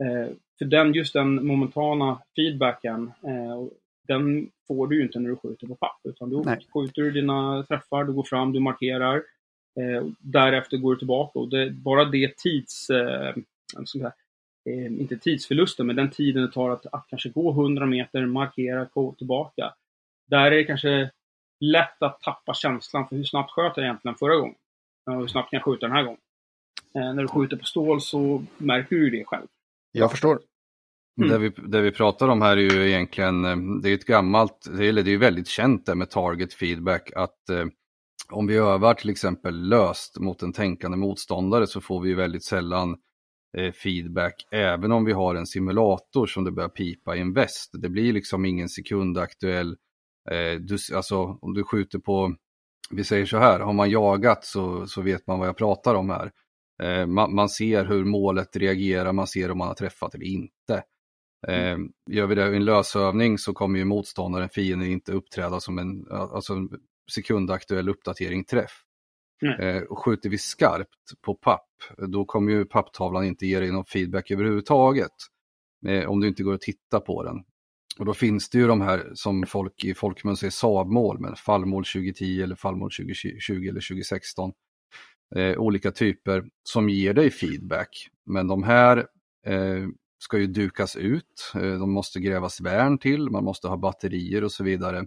Eh, för den, just den momentana feedbacken, den får du ju inte när du skjuter på papp, utan då Nej. skjuter du dina träffar, du går fram, du markerar, Eh, därefter går du tillbaka och det, bara det tids... Eh, eh, inte tidsförlusten, men den tiden det tar att, att kanske gå 100 meter, markera, gå tillbaka. Där är det kanske lätt att tappa känslan för hur snabbt sköt jag egentligen förra gången? Och hur snabbt kan jag skjuta den här gången? Eh, när du skjuter på stål så märker du det själv. Jag förstår. Mm. Det, vi, det vi pratar om här är ju egentligen, eh, det är ett gammalt, det är, det är väldigt känt det med target feedback, att eh, om vi övar till exempel löst mot en tänkande motståndare så får vi väldigt sällan eh, feedback även om vi har en simulator som det börjar pipa i en väst. Det blir liksom ingen sekundaktuell, eh, du, alltså om du skjuter på, vi säger så här, har man jagat så, så vet man vad jag pratar om här. Eh, man, man, ser hur målet reagerar, man ser om man har träffat eller inte. Eh, gör vi det i en lösövning så kommer ju motståndaren, fienden, inte uppträda som en, alltså sekundaktuell uppdatering träff. Mm. Eh, och skjuter vi skarpt på papp, då kommer ju papptavlan inte ge dig någon feedback överhuvudtaget. Eh, om du inte går och tittar på den. Och då finns det ju de här som folk i folkmun säger Saab-mål, men fallmål 2010 eller fallmål 2020 eller 2016. Eh, olika typer som ger dig feedback. Men de här eh, ska ju dukas ut, eh, de måste grävas värn till, man måste ha batterier och så vidare.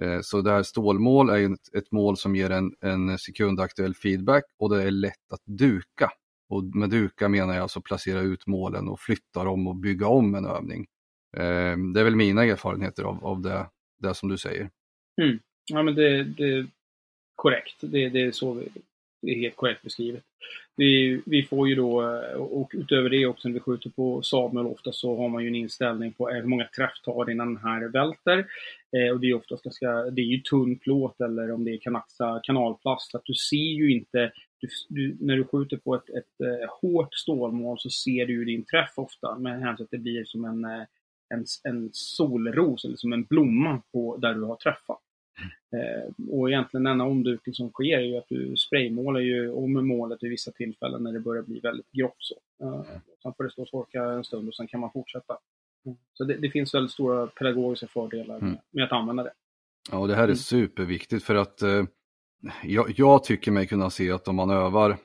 Eh, så det här stålmål är ett, mål som ger en, en sekundaktuell feedback och det är lätt att duka. Och med duka menar jag alltså placera ut målen och flytta dem och bygga om en övning. Eh, det är väl mina erfarenheter av, av det, det som du säger. Mm. Ja men det, det är korrekt. Det, det är så vi, det är helt korrekt beskrivet. Vi, vi får ju då, eh, och utöver det också när vi skjuter på Samuel, ofta så har man ju en inställning på hur många träff tar innan den här välter. Eh, och det är oftast ganska, det är ju tunn plåt eller om det är kanaxa kanalplast. Att du ser ju inte, du, du, när du skjuter på ett, ett, ett hårt stålmål så ser du ju din träff ofta med hänsyn till att det blir som en, eh, en, en solros eller som en blomma på där du har träffat. Eh, och egentligen denna omdukning som sker är ju att du spraymålar ju om målet vid vissa tillfällen när det börjar bli väldigt grått. Så. Eh, sen får det stå och torka en stund och sen kan man fortsätta. Mm. Så det, det, finns väldigt stora pedagogiska fördelar mm. med att använda det. Ja, det här är mm. superviktigt för att eh, jag, jag, tycker mig kunna se att om man övar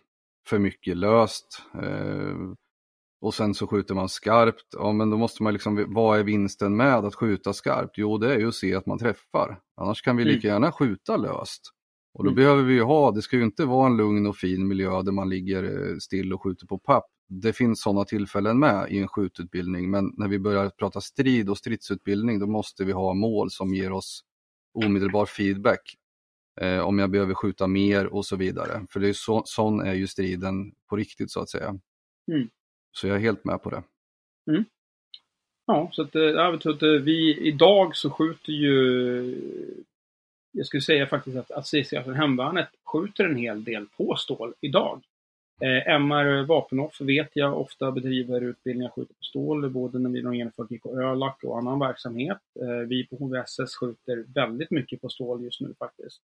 för mycket löst eh, och sen så skjuter man skarpt, ja men då måste man liksom, vad är vinsten med att skjuta skarpt? Jo det är ju att se att man träffar. Annars kan vi mm. lika gärna skjuta löst. Och då Mm. behöver vi ju ha, det ska ju inte vara en lugn och fin miljö där man ligger eh, still och skjuter på papp. Det finns sådana tillfällen med i en skjututbildning, men när vi börjar prata strid och stridsutbildning, då måste vi ha mål som ger oss omedelbar feedback. Eh, om jag behöver skjuta mer och så vidare. För det är så, sån är ju striden på riktigt så att säga. Mm. Så jag är helt med på det. Mm. Ja, så att, eh, jag vet att eh, vi idag så skjuter ju jag skulle säga faktiskt att, Assisi, alltså hemvärnet, skjuter en hel del på stål idag. Eh, MR Vapenoff vet jag ofta bedriver utbildningar skjuter på stål, både när vi har genomfört GK Ölak och annan verksamhet. Eh, vi på HVSS skjuter väldigt mycket på stål just nu faktiskt.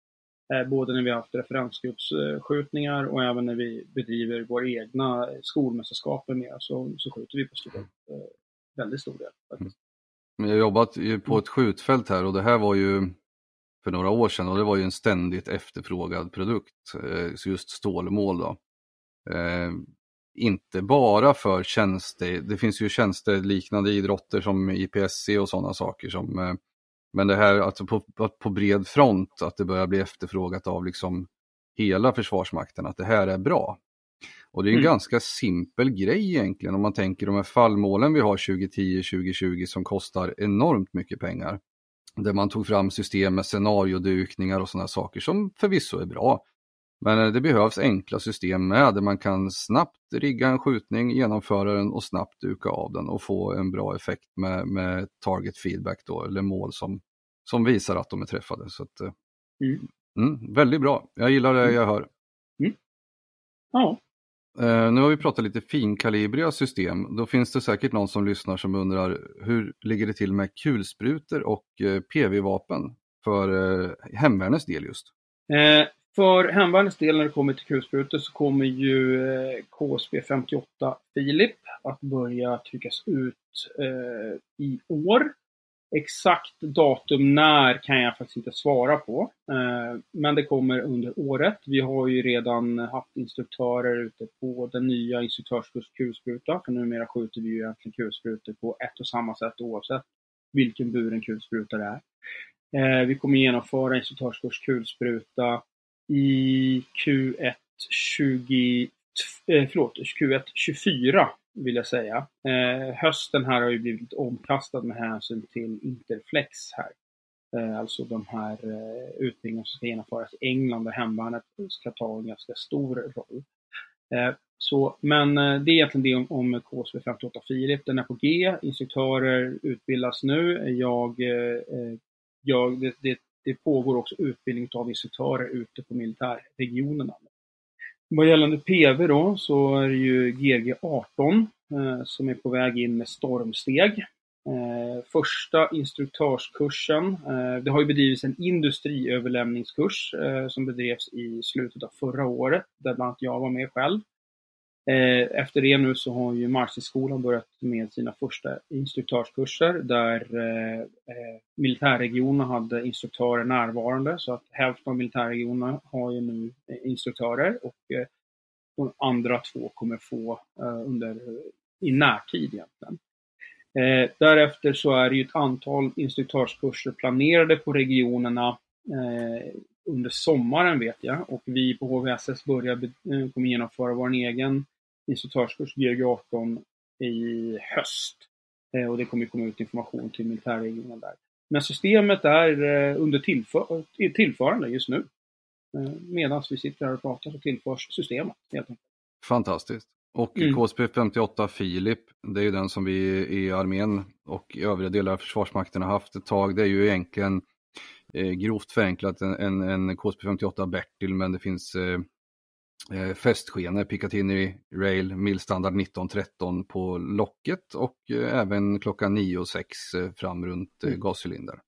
Eh, både när vi har haft referensgruppsskjutningar och även när vi bedriver våra egna skolmästerskap med så, så skjuter vi på stål. Eh, väldigt stor del faktiskt. Mm. Men jag har jobbat ju på ett skjutfält här och det här var ju för några år sedan och det var ju en ständigt efterfrågad produkt, eh, så just stålmål då. Inte bara för tjänster, det finns ju tjänster liknande idrotter som IPSC och sådana saker som eh, men det här alltså på, på, bred front, att det börjar bli efterfrågat av liksom hela Försvarsmakten, att det här är bra. Och det är en Mm. ganska simpel grej egentligen om man tänker de här fallmålen vi har 2010-2020 som kostar enormt mycket pengar. Där man tog fram system med scenariodukningar och sådana saker som förvisso är bra. Men eh, det behövs enkla system med där man kan snabbt rigga en skjutning, genomföra den och snabbt duka av den och få en bra effekt med, med target feedback då, eller mål som, som visar att de är träffade. Så att, eh, Mm. mm, väldigt bra, jag gillar det jag hör. Ja, Eh, nu har vi pratat lite finkalibriga system. Då finns det säkert någon som lyssnar som undrar hur ligger det till med kulsprutor och eh, PV-vapen för eh, hemvärnets del just? För hemvärnets del när det kommer till kulsprutor så kommer ju eh, KSB 58 Filip att börja tryckas ut eh, i år. Exakt datum när kan jag faktiskt inte svara på. Eh, men det kommer under året. Vi har ju redan haft instruktörer ute på den nya instruktörskurs kulspruta. För numera skjuter vi ju egentligen kulsprutor på ett och samma sätt oavsett vilken buren kulspruta det är. Eh, vi kommer genomföra instruktörskurs kulspruta i Q1 20, eh, förlåt, Q1 24 vill jag säga. Eh, hösten här har ju blivit omkastad med hänsyn till Interflex här. Eh, alltså de här eh, utbildningarna som ska genomföras i England där hemvärnet ska ta en ganska stor roll. Eh, så, men eh, det är egentligen det om, om KSB 58 Filip. Den är på G. Instruktörer utbildas nu. Jag, eh, eh jag, det, det, det pågår också utbildning av instruktörer ute på militärregionerna. Vad gällande PV då så är det ju GG18 eh, som är på väg in med stormsteg. Eh, första instruktörskursen, eh, det har ju bedrivits en industriöverlämningskurs eh, som bedrevs i slutet av förra året, där bland annat jag var med själv. Eh, efter det nu så har ju Markstridsskolan börjat med sina första instruktörskurser där eh, eh, militärregionerna hade instruktörer närvarande så att hälften av militärregionerna har ju nu instruktörer och de andra två kommer få under i närtid egentligen. Därefter så är det ju ett antal instruktörskurser planerade på regionerna under sommaren vet jag och vi på HVSS börjar, kommer genomföra vår egen instruktörskurs GG18 i höst. Eh, och det kommer komma ut information till militärregionen där. Men systemet är eh, under tillför tillförande just nu. Eh, Medan vi sitter här och pratar så tillförs systemet helt enkelt. Fantastiskt. Och Mm. KSP 58 Filip, det är ju den som vi i armén och i övriga delar av Försvarsmakten har haft ett tag. Det är ju egentligen eh, grovt förenklat en, en, en KSP 58 Bertil, men det finns eh, eh, fästskenor, Picatinny Rail, milstandard 1913 på locket och eh, även klockan 9 och 6 eh, fram runt eh, gascylinder.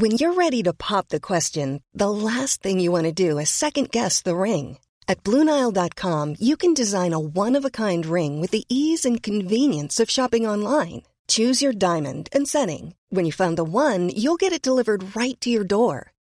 When you're ready to pop the question, the last thing you want to do is second guess the ring. At Bluenile.com, you can design a one of a kind ring with the ease and convenience of shopping online. Choose your diamond and setting. When you find the one, you'll get it delivered right to your door.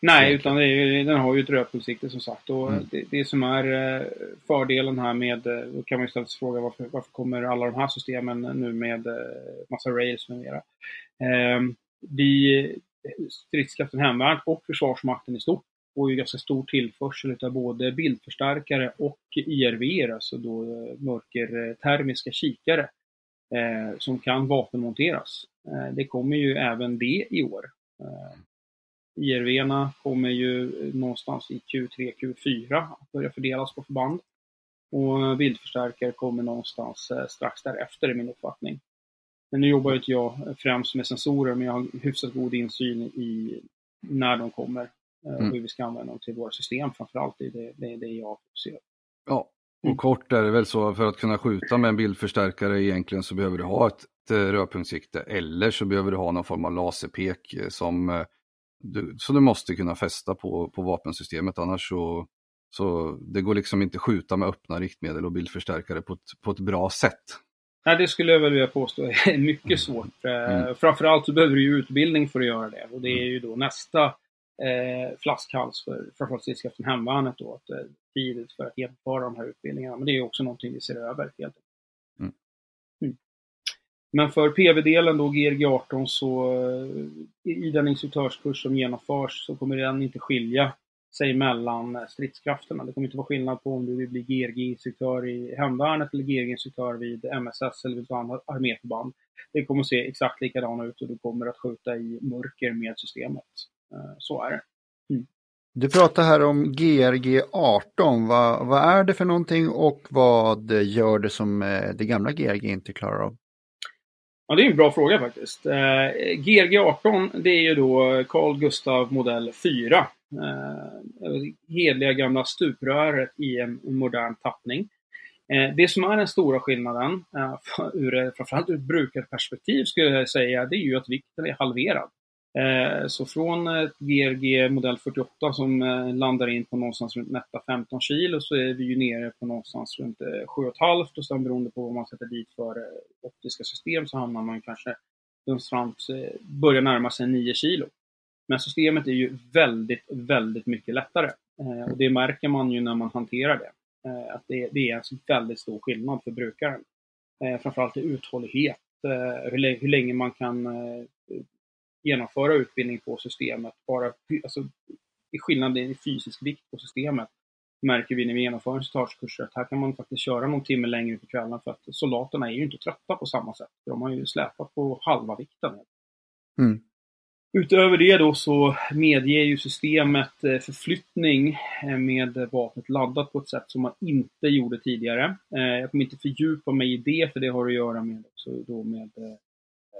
Nej, utan är, den har ju ett rödpunktssikte som sagt. Och Mm. det, det som är eh, fördelen här med, eh, då kan man ju ställa sig frågan varför, varför kommer alla de här systemen nu med eh, massa rails med mera. Eh, vi, stridskraften hemvärn och Försvarsmakten i stort får ju ganska stor tillförsel av både bildförstärkare och IRV, alltså då mörkertermiska kikare eh, som kan vapenmonteras. Eh, det kommer ju även det i år. Eh, IRV-erna kommer ju någonstans i Q3, Q4 att börja fördelas på förband. Och bildförstärkare kommer någonstans eh, strax därefter i min uppfattning. Men nu jobbar ju inte jag främst med sensorer, men jag har hyfsat god insyn i när de kommer eh, och Mm. hur vi ska använda dem till våra system framförallt. Det är det, det, är det jag ser. Ja, och Mm. kort är det väl så för att kunna skjuta med en bildförstärkare egentligen så behöver du ha ett, rödpunktssikte eller så behöver du ha någon form av laserpek eh, som eh, du, så du måste kunna fästa på, på vapensystemet annars så, så det går liksom inte skjuta med öppna riktmedel och bildförstärkare på ett, på ett bra sätt. Nej, det skulle jag väl vilja påstå är [laughs] mycket svårt. Eh, Mm. Framförallt så behöver du ju utbildning för att göra det. Och det är ju då nästa eh, flaskhals för framförallt stridskraften hemvärnet då. Att, eh, tidigt för att genomföra de här utbildningarna. Men det är också någonting vi ser över helt enkelt. Men för PV-delen då, GRG 18, så eh, i den instruktörskurs som genomförs så kommer den inte skilja sig mellan eh, stridskrafterna. Det kommer inte vara skillnad på om du vill bli GRG-instruktör i hemvärnet eller GRG-instruktör vid MSS eller vid ett annat arméförband. Det kommer att se exakt likadana ut och du kommer att skjuta i mörker med systemet. Eh, så är det. Mm. Du pratar här om GRG 18. Vad, vad är det för någonting och vad gör det som det gamla GRG inte klarar av? Ja, det är en bra fråga faktiskt. Eh, GRG 18, det är ju då Carl Gustav modell 4. Eh, hedliga gamla stupröret i en modern tappning. Eh, det som är den stora skillnaden, eh, [laughs] ur, framförallt ur ett brukarperspektiv skulle jag säga, det är ju att vikten är halverad. Eh, så från eh, ett GRG modell 48 som eh, landar in på någonstans runt nätta 15 kilo så är vi ju nere på någonstans runt 7,5 och sen beroende på vad man sätter dit för optiska system så hamnar man kanske någonstans, börjar närma sig 9 kilo. Men systemet är ju väldigt, väldigt mycket lättare. Och det märker man ju när man hanterar det. Att det, är en väldigt stor skillnad för brukaren. Framförallt i uthållighet, hur, länge man kan genomföra utbildning på systemet. Bara, alltså, i skillnaden i fysisk vikt på systemet märker vi när vi genomför instruktörskurser att här kan man faktiskt köra någon timme längre på kvällen för att soldaterna är ju inte trötta på samma sätt. De har ju släpat på halva vikten. Mm. Utöver det då så medger ju systemet eh, förflyttning eh, med vapnet laddat på ett sätt som man inte gjorde tidigare. Eh, Jag kommer inte fördjupa mig i det för det har att göra med, också då med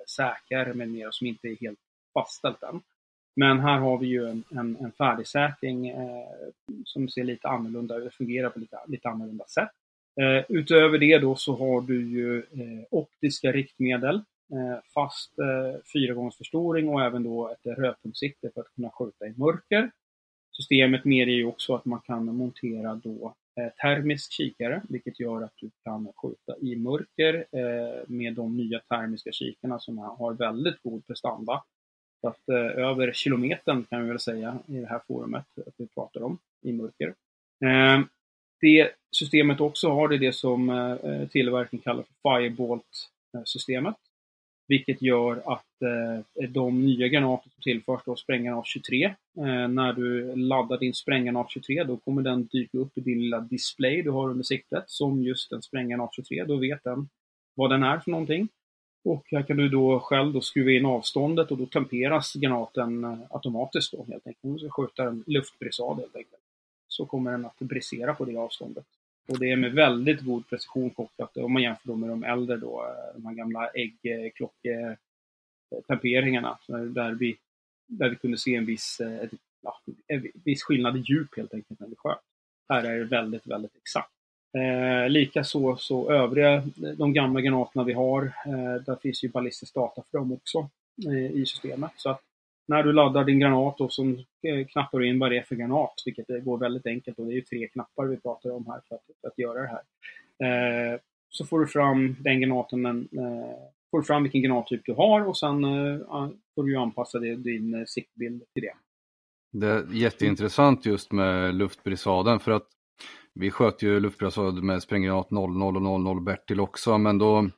säkrar med mera som inte är helt fastställt den. Men här har vi ju en, en, en färdigsäkring eh, som ser lite annorlunda ut, fungerar på lite, lite annorlunda sätt. Eh, utöver det då så har du ju eh, optiska riktmedel, eh, fast eh, fyra gångers förstoring och även då ett rödpunktssikte för att kunna skjuta i mörker. Systemet medger ju också att man kan montera då eh, termisk kikare, vilket gör att du kan skjuta i mörker eh, med de nya termiska kikarna som har väldigt god prestanda. Så att eh, över kilometern kan vi väl säga i det här forumet att vi pratar om i mörker. Eh, det systemet också har det är det som eh, tillverkaren kallar för Firebolt-systemet. Vilket gör att eh, de nya granater som tillförs då spränggranat 23, eh, när du laddar din spränggranat 23 då kommer den dyka upp i din lilla display du har under siktet som just en spränggranat 23. Då vet den vad den är för någonting. Och här kan du då själv då skruva in avståndet och då temperas granaten eh, automatiskt då helt enkelt. Om du ska skjuta en luftbrisad helt enkelt. Så kommer den att brisera på det avståndet. Och det är med väldigt god precision kopplat eh, om man jämför med de äldre då, eh, de här gamla äggklocketemperingarna. Där vi, där vi kunde se en viss, ett, ja, en viss skillnad i djup helt enkelt när vi sköt. Här är det väldigt, väldigt exakt. Eh, Likaså så övriga, de gamla granaterna vi har, eh, där finns ju ballistisk data för dem också eh, i systemet. Så att när du laddar din granat och så eh, knappar du in vad det är för granat, vilket går väldigt enkelt och det är ju tre knappar vi pratar om här för att, för att göra det här. Eh, så får du fram den granaten, eh, får du fram vilken granattyp du har och sen eh, får du anpassa det, din eh, siktbild till det. Det är jätteintressant just med luftbrisaden för att vi sköt ju luftbrisad med spränggranat 00 och 00 Bertil också men då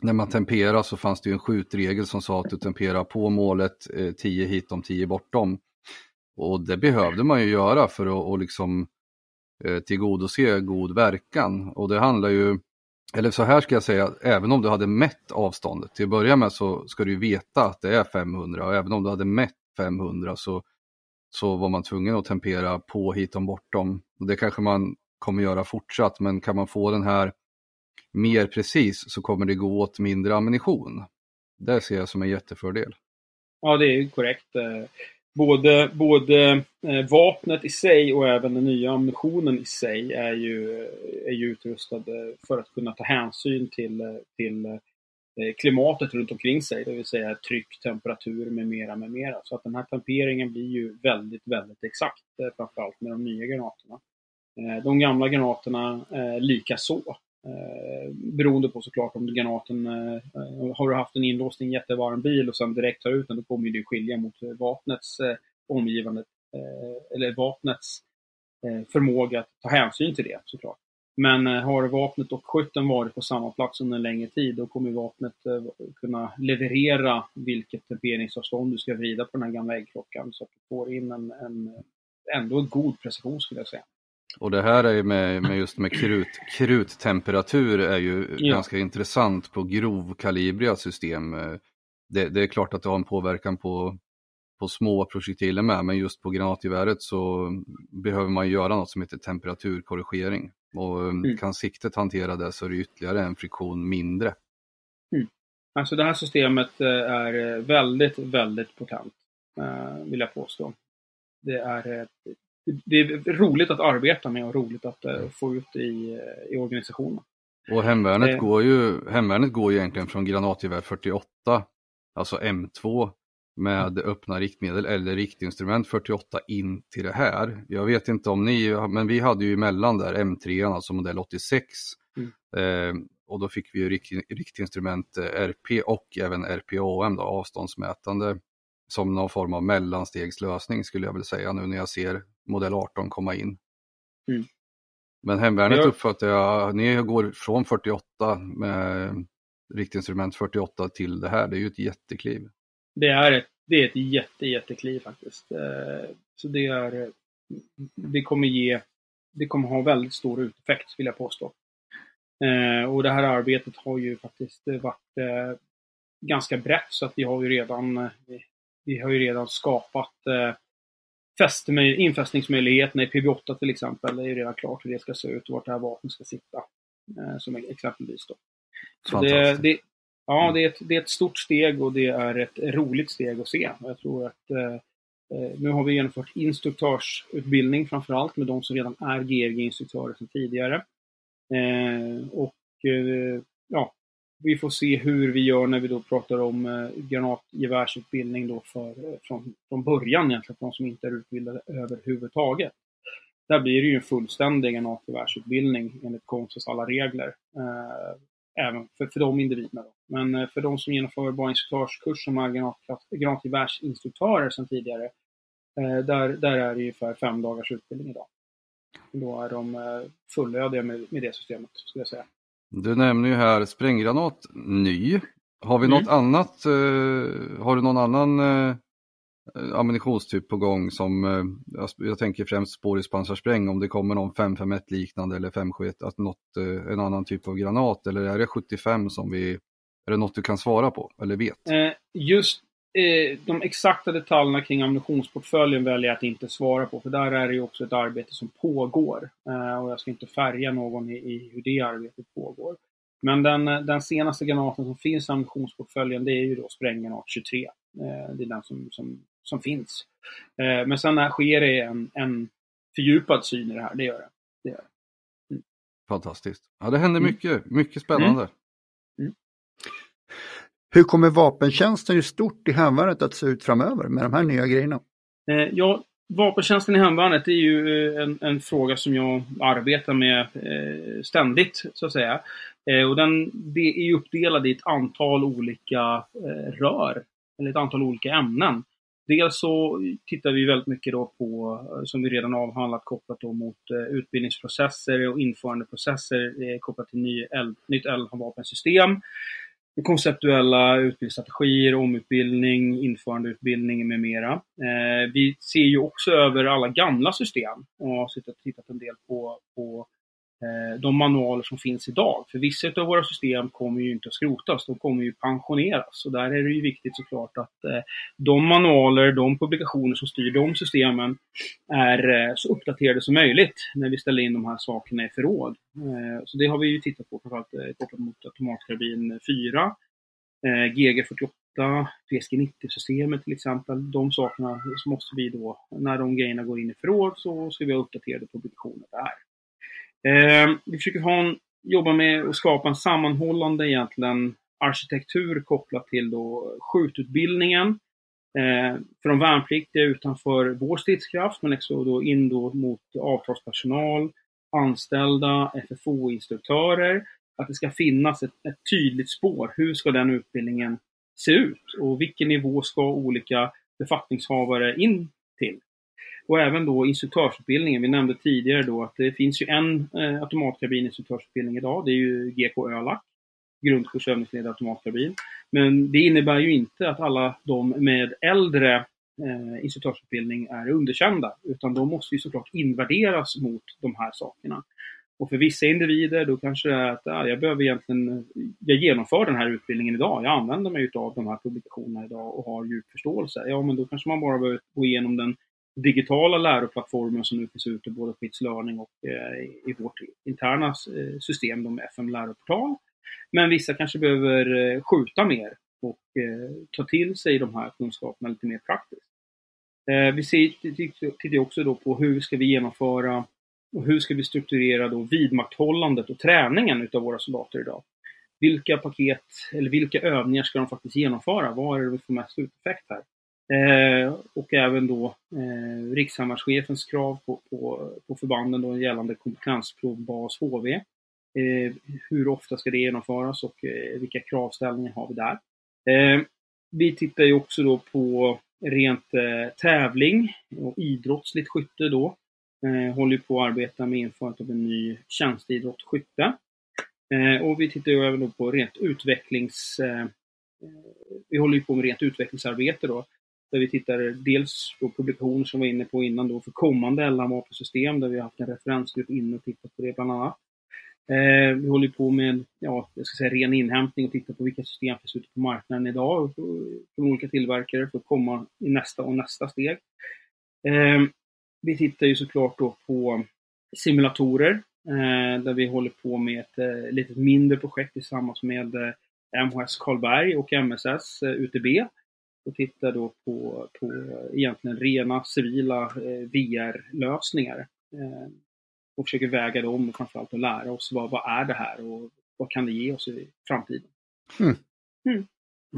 när man temperar så fanns det ju en skjutregel som sa att du temperar på målet 10 eh, hit om 10 bortom. Och det behövde man ju göra för att och liksom, eh, tillgodose god verkan. Och det handlar ju, eller så här ska jag säga, även om du hade mätt avståndet, till att börja med så ska du ju veta att det är 500 och även om du hade mätt 500 så, så var man tvungen att tempera på hit om bortom. Och det kanske man kommer göra fortsatt, men kan man få den här mer precis så kommer det gå åt mindre ammunition. Det ser jag som en jättefördel. Ja, det är korrekt. Eh, både, både eh, vapnet i sig och även den nya ammunitionen i sig är ju, är ju utrustade för att kunna ta hänsyn till, till eh, klimatet runt omkring sig, det vill säga tryck, temperatur med mera, med mera. Så att den här tamperingen blir ju väldigt, väldigt exakt, framförallt med de nya granaterna. Eh, de gamla granaterna eh, lika så. Eh, beroende på såklart om granaten, eh, har du haft en inlåst i en jättevarm bil och sen direkt tar ut den, då kommer det skilja mot eh, vapnets eh, omgivande, eh, eller vapnets eh, förmåga att ta hänsyn till det såklart. Men eh, har vapnet och skytten varit på samma plats under en längre tid, då kommer vapnet eh, kunna leverera vilket temperingsavstånd du ska vrida på den här gamla äggklockan så att du får in en, en ändå en god precision skulle jag säga. Och det här är ju med, med just med krut, kruttemperatur är ju ja. ganska intressant på grovkalibriga system. Det, det, är klart att det har en påverkan på, på små projektiler med, men just på granatgeväret så behöver man göra något som heter temperaturkorrigering. Och mm. kan siktet hantera det så är det ytterligare en friktion mindre. Mm. Alltså det här systemet eh, är väldigt, väldigt potent, eh, vill jag påstå. Det är det är roligt att arbeta med och roligt att uh, få ut i, uh, i organisationen. Och hemvärnet, eh. går ju, hemvärnet går ju egentligen från granatgevär 48, alltså M2, med mm. öppna riktmedel eller riktinstrument 48 in till det här. Jag vet inte om ni, men vi hade ju emellan där M3, alltså modell 86. Mm. Eh, och då fick vi ju rikt, riktinstrument RP och även RPAM, då, avståndsmätande som någon form av mellanstegslösning skulle jag väl säga nu när jag ser modell 18 komma in. Mm. Men hemvärnet ja. uppfattar jag, ni går från 48 med riktinstrument 48 till det här, det är ju ett jättekliv. Det är ett, det är ett jätte, jättekliv faktiskt. Eh, så det är, det kommer ge, det kommer ha väldigt stor uteffekt vill jag påstå. Eh, och det här arbetet har ju faktiskt varit eh, ganska brett så att vi har ju redan, vi har ju redan skapat infästningsmöjligheterna i PB8 till exempel är ju redan klart hur det ska se ut och vart det här vapnet ska sitta. Eh, som exempelvis då. Så det, det, ja, mm. det är, ett, det är ett stort steg och det är ett roligt steg att se. Jag tror att eh, eh nu har vi genomfört instruktörsutbildning framförallt med de som redan är GRG-instruktörer sedan tidigare. Eh, och eh, ja, vi får se hur vi gör när vi då pratar om eh, granatgevärsutbildning då för, eh, från, från början egentligen, för de som inte är utbildade överhuvudtaget. Där blir det ju en fullständig granatgevärsutbildning enligt konstens alla regler. Eh, även för, för de individerna. Då. Men eh, för de som genomför bara instruktörskurs som är granatgevärsinstruktörer sedan tidigare, eh, där, där är det ungefär fem dagars utbildning idag. Då är de eh, fullödiga med, med det systemet, skulle jag säga. Du nämner ju här spränggranat ny. Har vi mm. något annat, eh, har du någon annan eh, ammunitionstyp på gång som, eh, jag, tänker främst spårhuspansarspräng, om det kommer någon 551 liknande eller 571, att något, eh, en annan typ av granat eller är det 75 som vi, är det något du kan svara på eller vet? Eh, just, eh, de exakta detaljerna kring ammunitionsportföljen väljer jag att inte svara på, för där är det ju också ett arbete som pågår. Eh, och jag ska inte färga någon i, i hur det arbetet pågår. Men den, den senaste granaten som finns i ammunitionsportföljen, det är ju då spränggranat 23. Eh, det är den som, som, som finns. Eh, men sen sker det en, en fördjupad syn i det här, det gör det. det, gör det. Mm. Fantastiskt. Ja, det händer mm. mycket, mycket spännande. Mm. Hur kommer vapentjänsten i stort i hemvärnet att se ut framöver med de här nya grejerna? Eh, ja, vapentjänsten i hemvärnet är ju eh, en, en, fråga som jag arbetar med eh, ständigt, så att säga. Eh, och den det är uppdelad i ett antal olika eh, rör, eller ett antal olika ämnen. Dels så tittar vi väldigt mycket då på, eh, som vi redan avhandlat, kopplat då mot eh, utbildningsprocesser och införandeprocesser kopplat till ny eld, nytt eldvapensystem konceptuella utbildningsstrategier, omutbildning, införandeutbildning med mera. Eh, vi ser ju också över alla gamla system och har tittat en del på, på Eh, de manualer som finns idag. För vissa av våra system kommer ju inte att skrotas, de kommer ju pensioneras. Och där är det ju viktigt såklart att eh, de manualer, de publikationer som styr de systemen är eh, så uppdaterade som möjligt när vi ställer in de här sakerna i förråd. Så det har vi ju tittat på, framförallt kopplat mot automatkarbin 4, GG48, PSG90-systemet till exempel. De sakerna så måste vi då, när de grejerna går in i förråd, så ska vi ha uppdaterade publikationer där. Eh, vi försöker ha en, jobba med att skapa en sammanhållande egentligen arkitektur kopplat till då skjututbildningen eh, för de värnpliktiga utanför vår stridskraft, men också då in då mot avtalspersonal, anställda, FFO-instruktörer. Att det ska finnas ett, ett, tydligt spår. Hur ska den utbildningen se ut? Och vilken nivå ska olika befattningshavare in till? Och även då instruktörsutbildningen. Vi nämnde tidigare då att det finns ju en eh, automatkabininstruktörsutbildning idag. Det är ju GK Ölac, grundkurs övningsledd automatkarbin. Men det innebär ju inte att alla de med äldre eh, instruktörsutbildning är underkända, utan de måste ju såklart invärderas mot de här sakerna. Och för vissa individer då kanske det är att ja, jag behöver egentligen, jag genomför den här utbildningen idag, jag använder mig av de här publikationerna idag och har djup förståelse. Ja, men då kanske man bara behöver gå igenom den digitala läroplattformen som nu finns ute både på It's Learning och eh, i vårt interna eh, system, de FM läroportal. Men vissa kanske behöver eh, skjuta mer och ta till sig de här kunskaperna lite mer praktiskt. Vi tittar också då på hur ska vi genomföra och hur ska vi strukturera då vidmakthållandet och träningen utav våra soldater idag? Vilka paket eller vilka övningar ska de faktiskt genomföra? Vad är det vi får mest uteffekt här? Eh, och även då eh, rikssamhällschefens krav på, på, på förbanden då gällande kompetensprov bas HV. Eh, hur ofta ska det genomföras och eh, vilka kravställningar har vi där? Eh, vi tittar ju också då på rent eh, tävling och idrottsligt skytte då. Eh, håller på att arbeta med införandet av en ny tjänsteidrott skytte. Eh, och vi tittar ju även då på rent utvecklings... Eh, eh, vi håller ju på med rent utvecklingsarbete då där vi tittar dels på publikationer som vi var inne på innan då för kommande LM-vapensystem där vi har haft en referensgrupp inne och tittat på det bland annat. Eh, vi håller på med ja, jag ska säga, ren inhämtning och tittar på vilka system finns ute på marknaden idag från olika tillverkare för att komma i nästa och nästa steg. Eh, vi tittar ju såklart då på simulatorer eh, där vi håller på med ett eh, litet mindre projekt tillsammans med eh, MHS Karlberg och MSS eh, UTB och tittar då på, på egentligen rena civila eh, VR-lösningar. Eh, och försöker väga dem och framförallt att lära oss vad, vad är det här och vad kan det ge oss i framtiden. Mm. Mm.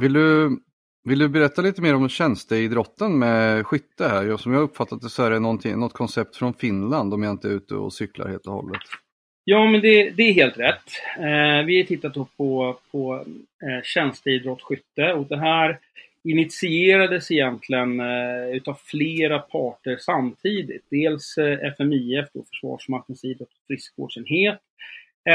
Vill, du, vill du berätta lite mer om tjänsteidrotten med skytte här? Som jag uppfattat det så är det något koncept från Finland om jag inte är ute och cyklar helt och hållet. Ja, men det, det är helt rätt. Eh, vi har tittat på, på eh, tjänsteidrott skytte och det här initierades egentligen eh, utav flera parter samtidigt. Dels eh, FMIF, då, Försvarsmaktens idrott och friskvårdsenhet,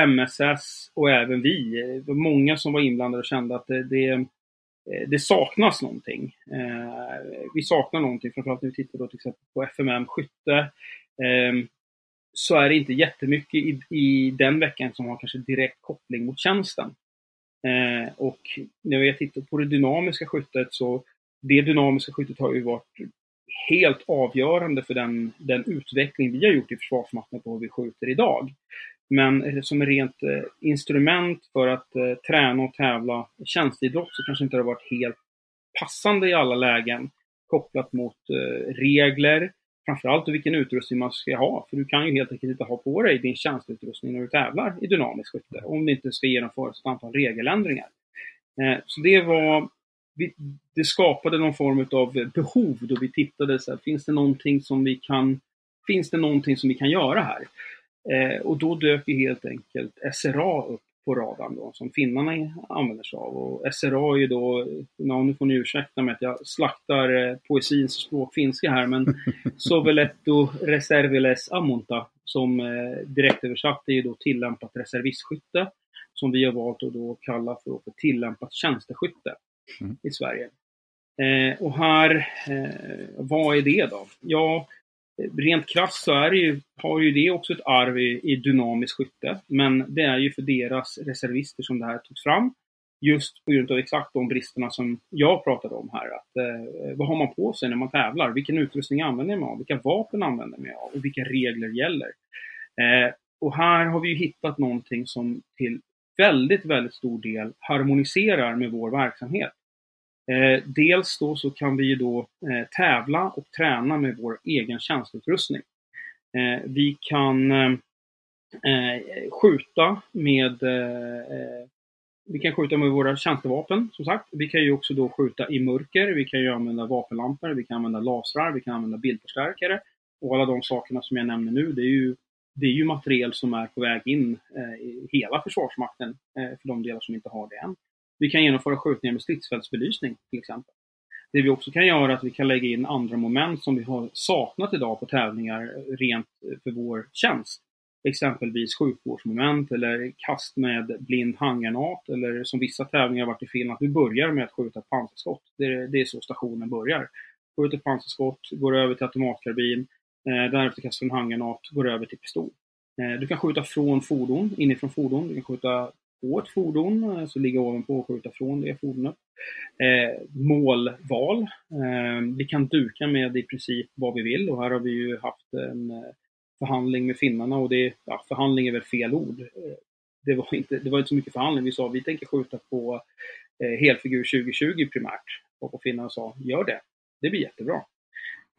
MSS och även vi. Eh, det var många som var inblandade och kände att det, det, eh, det saknas någonting. Eh, vi saknar någonting, framförallt när vi tittar då till exempel på FMM skytte. Eh, så är det inte jättemycket i, i den veckan som har kanske direkt koppling mot tjänsten. Eh, och när vi har tittat på det dynamiska skyttet så det dynamiska skyttet har ju varit helt avgörande för den, den utveckling vi har gjort i Försvarsmakten på hur vi skjuter idag. Men som rent eh, instrument för att eh, träna och tävla tjänsteidrott så kanske inte det har varit helt passande i alla lägen kopplat mot eh, regler, framförallt vilken utrustning man ska ha. För du kan ju helt enkelt inte ha på dig din tjänsteutrustning när du tävlar i dynamiskt skytte om det inte ska genomföras ett antal regeländringar. Eh, så det var det skapade någon form av behov då vi tittade så här, finns det någonting som vi kan finns det någonting som vi kan göra här? Eh, och då dök ju helt enkelt SRA upp på radarn då, som finnarna använder sig av. Och SRA är ju då, nu får ni ursäkta mig att jag slaktar eh, poesins språk finska här, men [laughs] Soveletto Reserviles Amonta, som eh, direktöversatt är ju då tillämpat reservistskytte, som vi har valt att då kalla för, för tillämpat tjänsteskytte mm. i Sverige. Eh, och här, eh, vad är det då? Ja, rent krasst så är det ju, har ju det också ett arv i, i dynamiskt skytte. Men det är ju för deras reservister som det här togs fram. Just på grund av exakt de bristerna som jag pratade om här. Att, eh, vad har man på sig när man tävlar? Vilken utrustning använder man av? Vilka vapen använder man av? Och vilka regler gäller? Eh, och här har vi ju hittat någonting som till väldigt, väldigt stor del harmoniserar med vår verksamhet. Eh, dels då så kan vi ju då eh, tävla och träna med vår egen tjänsteutrustning. Eh, vi kan eh, eh skjuta med eh, eh, vi kan skjuta med våra tjänstevapen, som sagt. Vi kan ju också då skjuta i mörker, vi kan ju använda vapenlampor, vi kan använda lasrar, vi kan använda bildförstärkare. Och alla de sakerna som jag nämner nu, det är ju, det är ju materiel som är på väg in eh, i hela Försvarsmakten, för de delar som inte har det än. Vi kan genomföra skjutningar med stridsfältsbelysning till exempel. Det vi också kan göra är att vi kan lägga in andra moment som vi har saknat idag på tävlingar rent för vår tjänst. Exempelvis sjukvårdsmoment eller kast med blind handgranat eller som vissa tävlingar varit i Finland, att vi börjar med att skjuta ett pansarskott. Det är, det är så stationen börjar. Skjuter pansarskott, går över till automatkarbin, eh, därefter kastar en handgranat, går över till pistol. Eh, du kan skjuta från fordon, inifrån fordon, du kan skjuta på ett fordon, eh, alltså ligga ovanpå och skjuta från det fordonet. Eh, målval. Eh, vi kan duka med i princip vad vi vill och här har vi ju haft en eh, förhandling med finnarna och det, ja, förhandling är väl fel ord. Eh, det var, inte, det var inte så mycket förhandling. Vi sa vi tänker skjuta på eh, helfigur 2020 primärt. Och finnarna sa gör det. Det blir jättebra.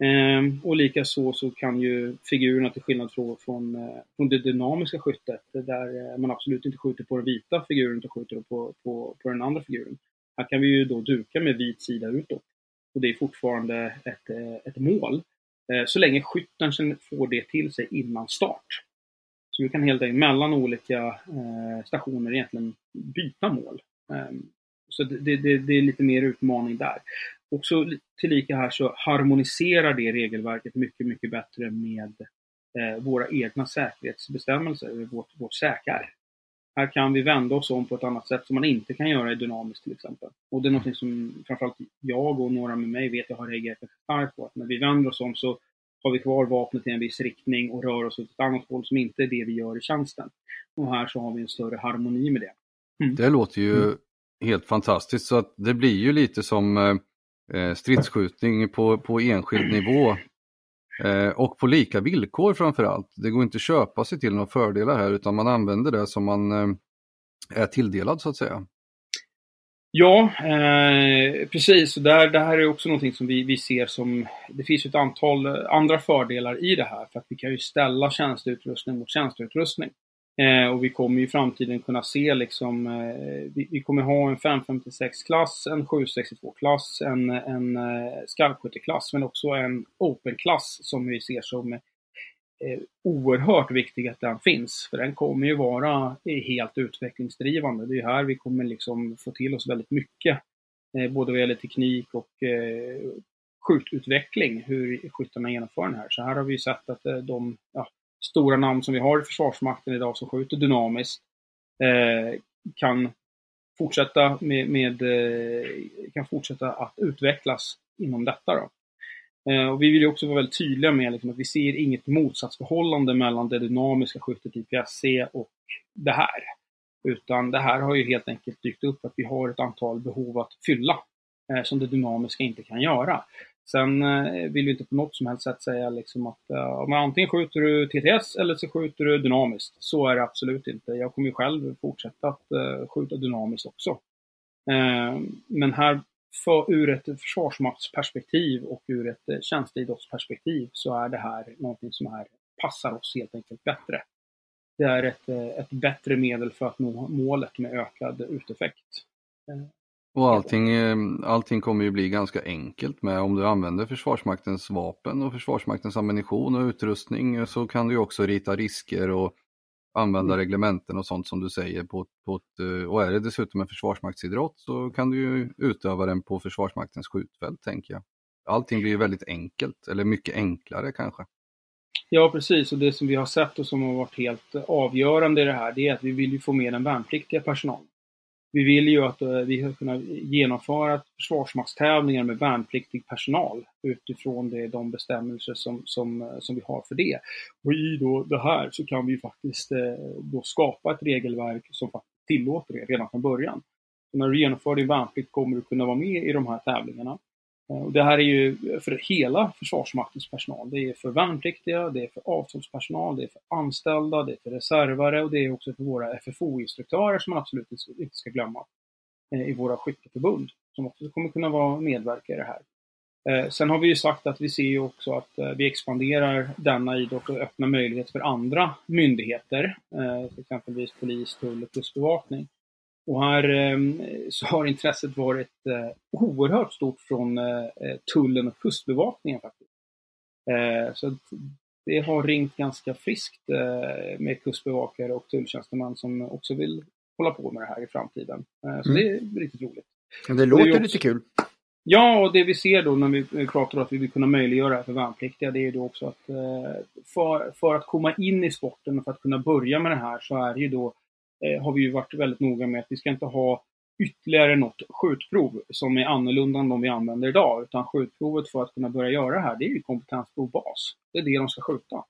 Ehm, och likaså så kan ju figurerna, till skillnad från, från, eh, från det dynamiska skyttet, där eh, man absolut inte skjuter på den vita figuren utan skjuter på, på, på den andra figuren. Här kan vi ju då duka med vit sida utåt. Och det är fortfarande ett, eh, ett mål. Så länge skytten får det till sig innan start. Så vi kan helt enkelt mellan olika stationer egentligen byta mål. Ehm, så det, det, det, är lite mer utmaning där. Också tillika här så harmoniserar det regelverket mycket, mycket bättre med eh, våra egna säkerhetsbestämmelser, vårt, vårt säkar. Här kan vi vända oss om på ett annat sätt som man inte kan göra i dynamiskt till exempel. Och det är något som framförallt jag och några med mig vet jag har reagerat starkt på. Att när vi vänder oss om så har vi kvar vapnet i en viss riktning och rör oss åt ett annat håll som inte är det vi gör i tjänsten. Och här så har vi en större harmoni med det. Mm. Det låter ju mm. helt fantastiskt så att det blir ju lite som eh, stridsskjutning på, på enskild nivå eh, och på lika villkor framför allt. Det går inte att köpa sig till några fördelar här utan man använder det som man eh, är tilldelad så att säga. Ja, eh, precis. Där, det här är också någonting som vi, vi ser som... Det finns ett antal andra fördelar i det här för att vi kan ju ställa tjänsteutrustning mot tjänsteutrustning. Eh, och vi kommer i framtiden kunna se liksom, eh, vi, vi, kommer ha en 556-klass, en 762-klass, en, en eh, skarpskytteklass men också en open-klass som vi ser som eh, oerhört viktig att den finns. För den kommer ju vara eh, helt utvecklingsdrivande. Det är här vi kommer liksom få till oss väldigt mycket. Eh, både vad gäller teknik och eh, skjututveckling, hur skyttarna genomför den här. Så här har vi sett att eh, de, ja, stora namn som vi har i Försvarsmakten idag som skjuter dynamiskt eh, kan fortsätta med, med eh, kan fortsätta att utvecklas inom detta. Då. Eh, och vi vill ju också vara väldigt tydliga med liksom, att vi ser inget motsatsförhållande mellan det dynamiska skyttet i PSC och det här. Utan det här har ju helt enkelt dykt upp att vi har ett antal behov att fylla. eh, som det dynamiska inte kan göra. Sen eh, vill vi inte på något som helst sätt säga liksom att uh, antingen skjuter du TTS eller så skjuter du dynamiskt. Så är det absolut inte. Jag kommer ju själv fortsätta att uh, skjuta dynamiskt också. Uh, men här för, ur ett försvarsmaktsperspektiv och ur ett tjänsteidrottsperspektiv så är det här någonting som är, passar oss helt enkelt bättre. Det är ett, ett bättre medel för att nå målet med ökad uteffekt. Och allting, eh, allting kommer ju bli ganska enkelt med om du använder Försvarsmaktens vapen och Försvarsmaktens ammunition och utrustning så kan du också rita risker och använda mm. reglementen och sånt som du säger. På, på ett, eh, och är det dessutom en försvarsmaktsidrott så kan du ju utöva den på Försvarsmaktens skjutfält tänker jag. Allting blir ju väldigt enkelt, eller mycket enklare kanske. Ja, precis. Och det som vi har sett och som har varit helt avgörande i det här, det är att vi vill ju få med den värnpliktiga personalen. Vi vill ju att eh, vi ska kunna genomföra försvarsmaktstävlingar med värnpliktig personal utifrån det, de bestämmelser som, som, eh, som vi har för det. Och i då det här så kan vi faktiskt eh, då skapa ett regelverk som faktiskt tillåter det redan från början. Så när du genomför din värnplikt kommer du kunna vara med i de här tävlingarna. Eh, och det här är ju för hela Försvarsmaktens personal. Det är för värnpliktiga, det är för avtalspersonal, det är för anställda, det är för reservare och det är också för våra FFO-instruktörer som man absolut inte ska glömma eh, i våra skytteförbund som också kommer kunna vara medverka i det här. Eh, sen har vi ju sagt att vi ser ju också att vi expanderar denna idrott och öppnar möjlighet för andra myndigheter, exempelvis polis, tull och kustbevakning, och här ehm, så har intresset varit eh, oerhört stort från eh, tullen och kustbevakningen faktiskt. Eh, så det har ringt ganska friskt med kustbevakare och tulltjänstemän som också vill hålla på med det här i framtiden. Så mm. det är riktigt roligt. Det låter det också... lite kul. Ja, och det vi ser då när vi pratar om att vi vill kunna möjliggöra det här för värnpliktiga, det är då också att för, för att komma in i sporten och för att kunna börja med det här så är det ju då eh, Eh, har vi ju varit väldigt noga med att vi ska inte ha ytterligare något skjutprov som är annorlunda än de vi använder idag. Utan skjutprovet för att kunna börja göra det här, det är ju kompetensprov bas. Det är det de ska skjuta.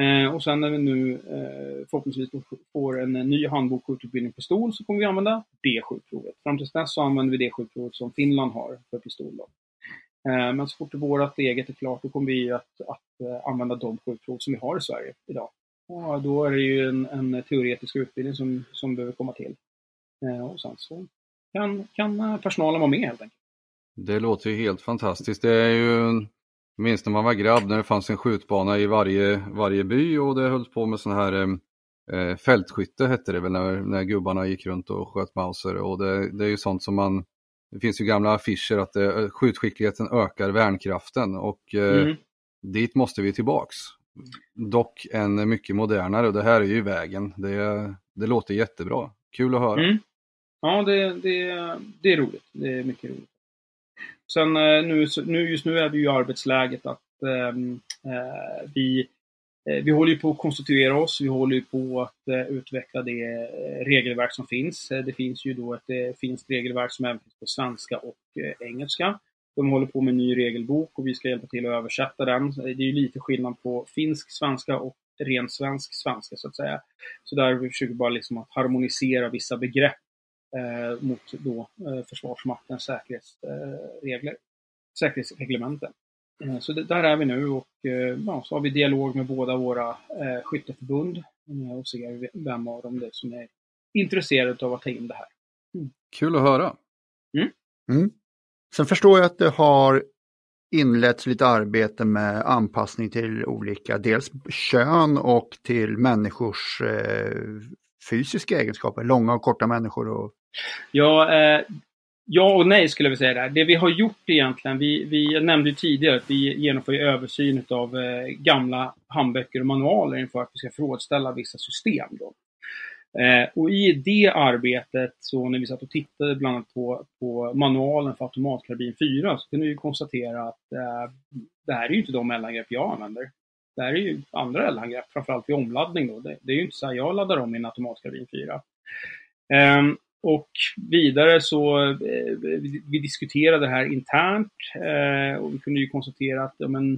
Eh, och sen när vi nu eh, förhoppningsvis får en ny handbok skjututbildning pistol så kommer vi använda det skjutprovet. Fram tills dess så använder vi det skjutprovet som Finland har för pistol. Då. Eh, men så fort vårt eget är klart då kommer vi att, att eh, använda de skjutprov som vi har i Sverige idag. Och då är det ju en, en teoretisk utbildning som, som behöver komma till. Eh, och sen så kan, kan personalen vara med helt enkelt. Det låter ju helt fantastiskt. Det är ju, minst när man var grabb, när det fanns en skjutbana i varje, varje by och det hölls på med sån här eh, eh, fältskytte hette det väl när, när gubbarna gick runt och sköt mauser och det, det är ju sånt som man det finns ju gamla affischer att skjutskickligheten ökar värnkraften och eh, mm. dit måste vi tillbaks. Dock en mycket modernare och det här är ju vägen. Det, det låter jättebra. Kul att höra. Mm. Ja, det, det, det är roligt. Det är mycket roligt. Sen eh, nu, nu, just nu är vi ju i arbetsläget att ehm, eh, vi, eh, vi håller på att konstituera oss. Vi håller på att eh, utveckla det eh, regelverk som finns. Eh, det finns ju då ett finskt regelverk som även finns på svenska och engelska. De håller på med en ny regelbok och vi ska hjälpa till att översätta den. Det är ju lite skillnad på finsk svenska och ren svensk svenska så att säga. Så där vi försöker bara liksom att harmonisera vissa begrepp eh, mot då eh, Försvarsmaktens säkerhetsregler, eh, säkerhetsreglementen. Eh, så det, där är vi nu och eh, ja, så har vi dialog med båda våra eh, skytteförbund eh, och ser vem av dem det är som är intresserad av att ta in det här. Mm. Kul att höra. Mm. Mm. Sen förstår jag att det har inletts lite arbete med anpassning till olika, dels kön och till människors eh, fysiska egenskaper, långa och korta människor. Och... Ja, eh, ja och nej skulle vi säga där. Det vi har gjort egentligen, vi, vi jag nämnde tidigare att vi genomför översyn av eh, gamla handböcker och manualer inför att vi ska förrådställa vissa system. Då. Eh, och i det arbetet, så när vi satt och tittade bland annat på, på manualen för automatkarbin 4, så kunde vi konstatera att eh, det här är ju inte de mellangrepp jag använder. Det här är ju andra eldangrepp, framförallt vid omladdning. Då. Det, det, är ju inte så här jag laddar om min automatkarbin 4. Eh, och vidare så eh, vi, vi, diskuterade det här internt eh, och vi kunde ju konstatera att ja, men,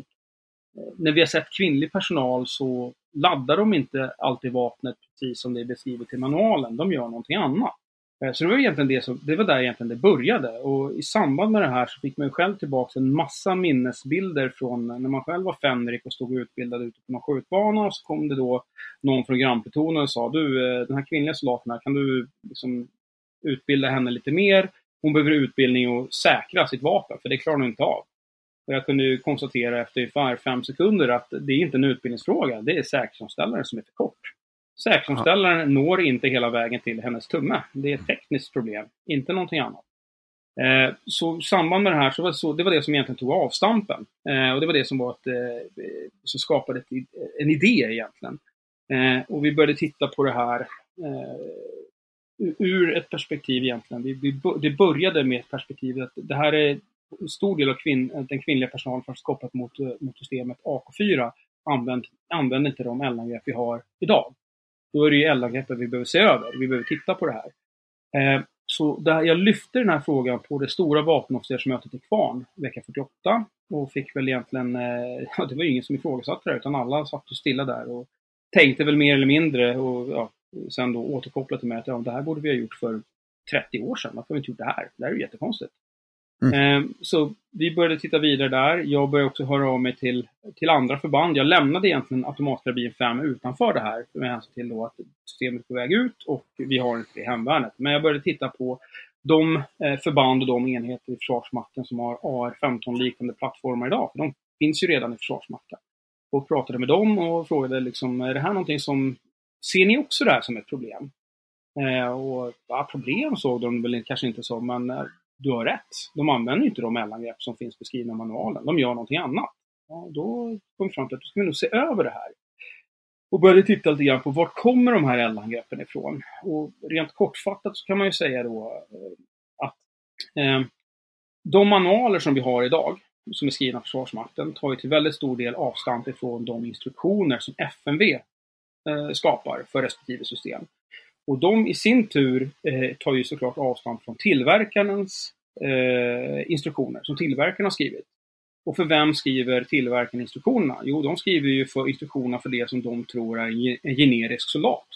eh, när vi har sett kvinnlig personal så laddar de inte alltid vapnet precis som det är beskrivet i manualen. De gör någonting annat. Eh, så det var egentligen det som, det var där egentligen det började. Och i samband med det här så fick man ju själv tillbaka en massa minnesbilder från eh, när man själv var Fenrik och stod utbildad ute på någon skjutbana. Och så kom det då någon från grannplutonen och sa du, eh, den här kvinnliga soldaten här, kan du liksom utbilda henne lite mer? Hon behöver utbildning och säkra sitt vapen, för det klarar hon inte av. Och jag kunde ju konstatera efter ungefär fem sekunder att det är inte en utbildningsfråga, det är säkerhetsomställaren som är för kort. Säkerhetsomställaren når inte hela vägen till hennes tumme. Det är ett tekniskt problem, inte någonting annat. Eh, så i samband med det här, så var det, så, det var det som egentligen tog avstampen. Eh, och det var det som, var ett, eh, som skapade ett, en idé egentligen. Eh, och vi började titta på det här eh, ur ett perspektiv egentligen. Vi, vi, det började med ett perspektiv att det här är stor del av kvinn, eh, den kvinnliga personalen faktiskt kopplat mot, eh, mot systemet AK4 använder, använder inte de eldangrepp vi har idag. Då är det ju eldangreppet vi behöver se över. Vi behöver titta på det här. Eh, så där jag lyfte den här frågan på det stora vapenofficersmötet i Kvarn vecka 48 och fick väl egentligen, eh, [laughs] ja, det var ju ingen som ifrågasatte det utan alla satt och stilla där och tänkte väl mer eller mindre och ja, sen då återkopplade till mig att ja, det här borde vi ha gjort för 30 år sedan. Varför har vi inte gjort det här? Det här är ju jättekonstigt. Mm. Ehm, så vi började titta vidare där. Jag började också höra av mig till, till andra förband. Jag lämnade egentligen automatkarbin 5 utanför det här med hänsyn till då att systemet är på väg ut och vi har inte det i hemvärnet. Men jag började titta på de eh, förband och de enheter i Försvarsmakten som har AR-15-liknande plattformar idag. För de finns ju redan i Försvarsmakten. Och pratade med dem och frågade liksom, är det här någonting som, ser ni också det här som ett problem? Ehm, och ja, problem såg de väl kanske inte så, men eh, du har rätt. De använder inte de mellangrepp som finns beskrivna i manualen. De gör någonting annat. Ja, då kom vi fram till att vi ska nog se över det här. Och började titta lite grann på var kommer de här eldangreppen ifrån? Och rent kortfattat så kan man ju säga då eh, att eh, de manualer som vi har idag, som är skrivna av Försvarsmakten, tar ju till väldigt stor del avstamp ifrån de instruktioner som FMV eh, skapar för respektive system. Och de i sin tur eh, tar ju såklart avstånd från tillverkarens eh, instruktioner som tillverkaren har skrivit. Och för vem skriver tillverkaren instruktionerna? Jo, de skriver ju för instruktionerna för det som de tror är en generisk soldat.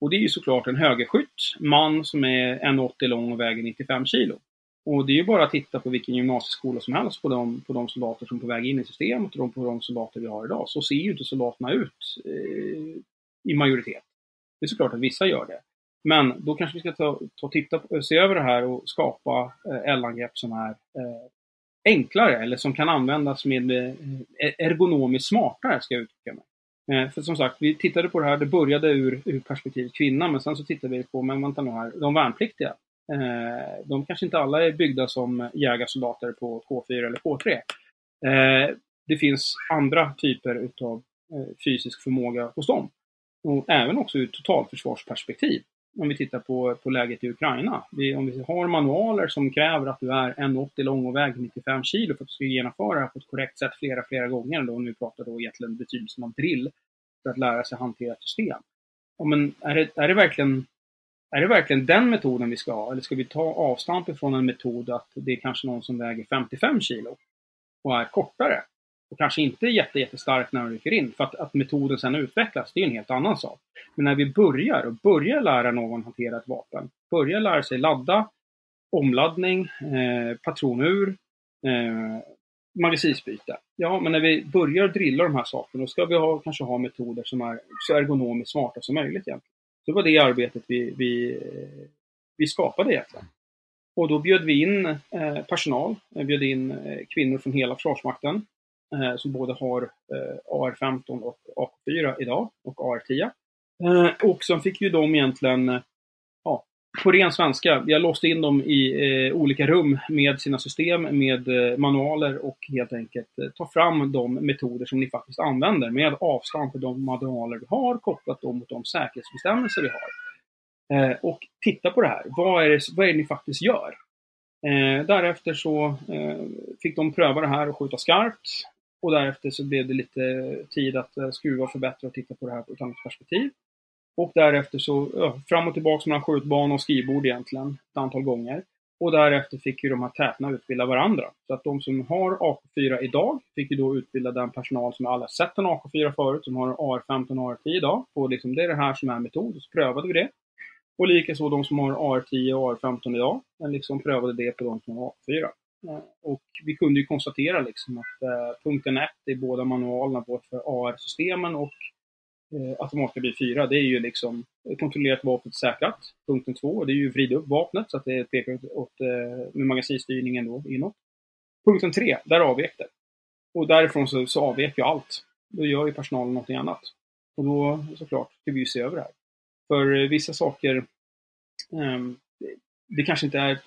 Och det är ju såklart en högerskytt, man som är 1,80 lång och väger 95 kilo. Och det är ju bara att titta på vilken gymnasieskola som helst på de, på de soldater som är på väg in i systemet och de, på de soldater vi har idag. Så ser ju inte soldaterna ut eh, i majoritet. Det är såklart att vissa gör det. Men då kanske vi ska ta, ta titta på, se över det här och skapa eh, eldangrepp som är eh, enklare eller som kan användas med eh, ergonomiskt smartare, ska jag uttrycka mig. Eh, för som sagt, vi tittade på det här, det började ur, ur perspektivet kvinna, men sen så tittade vi på, men vänta nu här, de värnpliktiga. Eh, de kanske inte alla är byggda som jägarsoldater på K4 eller K3. Eh, det finns andra typer utav fysisk förmåga hos dem. Och även också ur totalförsvarsperspektiv om vi tittar på, på läget i Ukraina. Vi, om vi har manualer som kräver att du är 1,80 lång och väger 95 kilo för att du ska genomföra det här på ett korrekt sätt flera, flera gånger. Då, nu pratar då egentligen betydelsen av drill för att lära sig hantera ett system. Ja, men är, det, är, det verkligen, är det verkligen den metoden vi ska ha? Eller ska vi ta avstamp ifrån en metod att det är kanske någon som väger 55 kilo och är kortare? Och kanske inte jätte, jättestark när de rycker in. För att, att metoden sen utvecklas, det är en helt annan sak. Men när vi börjar och börjar lära någon hantera ett vapen, börjar lära sig ladda, omladdning, eh, patronur, eh, magasinsbyte. Ja, men när vi börjar drilla de här sakerna, då ska vi ha, kanske ha metoder som är så ergonomiskt smarta som möjligt. Egentligen. Så det var det arbetet vi, vi, vi skapade egentligen. Och då bjöd vi in eh, personal, vi bjöd in eh, kvinnor från hela Försvarsmakten Eh, som både har eh, AR15 och AK4 idag och AR10. Eh, och sen fick ju de egentligen, eh, ja, på ren svenska, jag låste in dem i eh, olika rum med sina system, med eh, manualer och helt enkelt eh, ta fram de metoder som ni faktiskt använder med avstånd för de manualer vi har kopplat dem mot de säkerhetsbestämmelser vi har. Eh, och titta på det här. Vad är det, vad är det ni faktiskt gör? Eh, därefter så eh, fick de pröva det här och skjuta skarpt. Och därefter så blev det lite tid att eh, skruva skruva, förbättra och titta på det här på ett annat perspektiv. Och därefter så ja, fram och tillbaka mellan skjutbana och skrivbord egentligen ett antal gånger. Och därefter fick ju de här tätorna utbilda varandra. Så att de som har AK4 idag fick ju då utbilda den personal som aldrig sett en AK4 förut, som har AR15 och AR10 idag. Och liksom, det är det här som är metod, och så prövade vi det. Och likaså de som har AR10 och AR15 idag, men liksom prövade det på de som har AK4. Eh, och vi kunde ju konstatera liksom att eh, punkten 1 i båda manualerna, både för AR-systemen och eh, automatkarbin 4, det är ju liksom kontrollerat vapnet säkrat. Punkten 2, det är ju vrida upp vapnet så att det pekar åt, eh, med magasinstyrningen då inåt. Punkten 3, där avvek det. Och därifrån så, så avvek ju allt. Då gör ju personalen någonting annat. Och då såklart ska vi ju se över det här. För eh, vissa saker, eh, det kanske inte är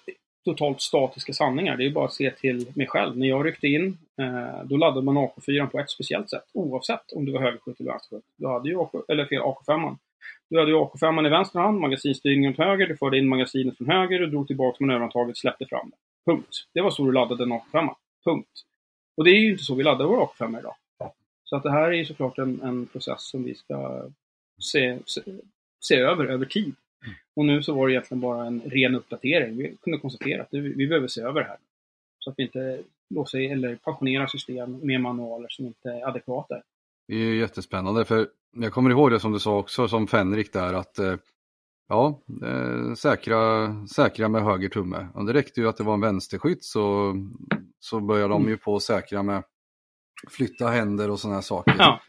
totalt statiska sanningar. Det är bara att se till mig själv. När jag ryckte in, eh, då laddade man AK4 på ett speciellt sätt. Oavsett om du var högerskytt eller vänsterskytt. Du hade ju AK, eller fel, AK5. Du hade ju AK5 i vänster hand, magasinstyrningen åt höger, du förde in magasinet från höger, du drog tillbaka manöverantaget, släppte fram det. Punkt. Det var så du laddade en AK5. Punkt. Och det är ju inte så vi laddar våra AK5 idag. Så att det här är ju såklart en, en process som vi ska se, se, se över, över tid. Och nu så var det egentligen bara en ren uppdatering. Vi kunde konstatera att vi, behöver se över det här. Så att vi inte låser eller pensionerar system med manualer som inte är adekvata. Det är jättespännande för jag kommer ihåg det som du sa också som Fenrik där att eh, ja, eh, säkra, säkra med höger tumme. Och det räckte ju att det var en vänsterskytt så, så började de ju på att säkra med flytta händer och sådana här saker. Ja.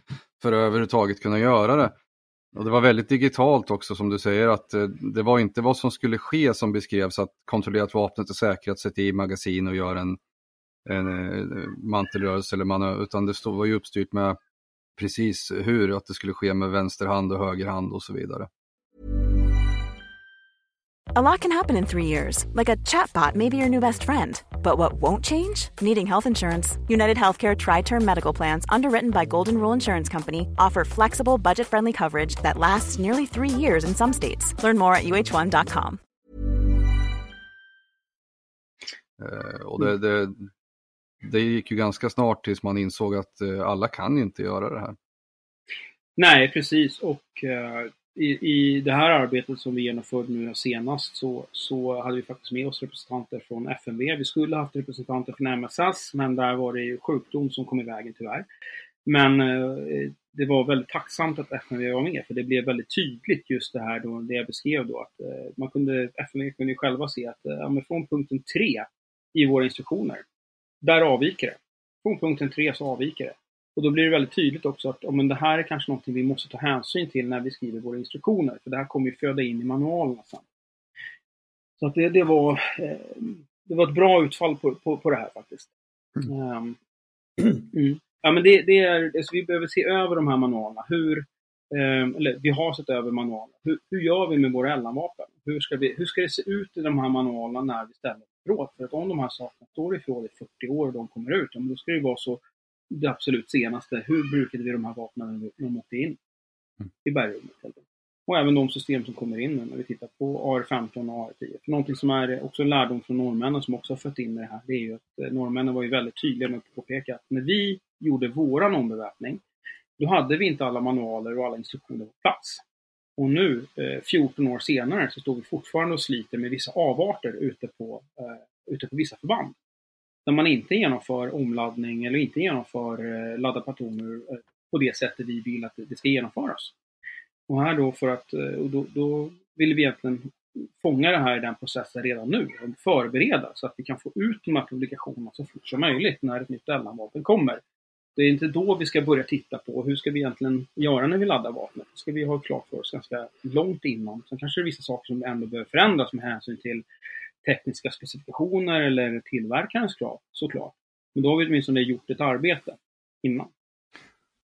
För att överhuvudtaget kunna göra det. Och det var väldigt digitalt också som du säger att eh, det var inte vad som skulle ske som beskrevs att kontrollera att vapnet är säkrat, sätta i magasin och göra en, en eh, mantelrörelse eller manö, utan det stod, var ju uppstyrt med precis hur, att det skulle ske med vänster hand och höger hand och så vidare. A lot can happen in three years, like a chatbot may be your new best friend. But what won't change? Needing health insurance. United Healthcare Tri Term Medical Plans, underwritten by Golden Rule Insurance Company, offer flexible, budget friendly coverage that lasts nearly three years in some states. Learn more at uh1.com. Eh, och det, det, det gick ju ganska snart tills man insåg att eh, alla kan inte göra det här. Nej, precis. Och eh, i, i det här arbetet som vi genomförde nu senast så, så hade vi faktiskt med oss representanter från FMV. Vi skulle haft representanter från MSS, men där var det ju sjukdom som kom i vägen tyvärr. Men eh, det var väldigt tacksamt att FMV var med, för det blev väldigt tydligt just det här då, det jag beskrev då. Att, eh, man kunde, FMV kunde ju själva se att eh, ja, från punkten 3 i våra instruktioner, där avviker det. Från punkten 3 så avviker det. Och då blir det väldigt tydligt också att oh, men det här är kanske något vi måste ta hänsyn till när vi skriver våra instruktioner. För det här kommer ju föda in i manualerna sen. Så att det, det, var, eh, det var ett bra utfall på, på, på det här faktiskt. Mm. Um, mm. Ja, men det, det är, alltså, vi behöver se över de här manualerna. Hur, um, eller vi har sett över manualerna. Hur, hur gör vi med våra ellanvapen? Hur ska, vi, hur ska det se ut i de här manualerna när vi ställer förråd? För att om de här sakerna står i förråd i 40 år och de kommer ut, då ska det vara så det absolut senaste. Hur brukade vi de här vapnen när de åkte in mm. i bergrummet? Och även de system som kommer in nu när vi tittar på AR-15 och AR-10. För någonting som är också en lärdom från norrmännen som också har fött in det här, det är ju att eh, norrmännen var ju väldigt tydliga med att påpeka att när vi gjorde våran ombeväpning, då hade vi inte alla manualer och alla instruktioner på plats. Och nu, 14 eh, år senare, så står vi fortfarande och sliter med vissa avarter ute på, uh, ute på vissa förband när man inte genomför omladdning eller inte genomför eh, ladda patroner eh, på det sättet vi vill att det ska genomföras. Och här då för att, eh, och då, då vill vi egentligen fånga det här i den processen redan nu och förbereda så att vi kan få ut de här publikationerna så fort som möjligt när ett nytt eldanvapen kommer. Det är inte då vi ska börja titta på hur ska vi egentligen göra när vi laddar vapnet. Det ska vi ha klart för oss ganska långt innan. Sen kanske det är vissa saker som ändå behöver förändras med hänsyn till tekniska specifikationer eller tillverkarens krav såklart. Men då har vi åtminstone gjort ett arbete innan.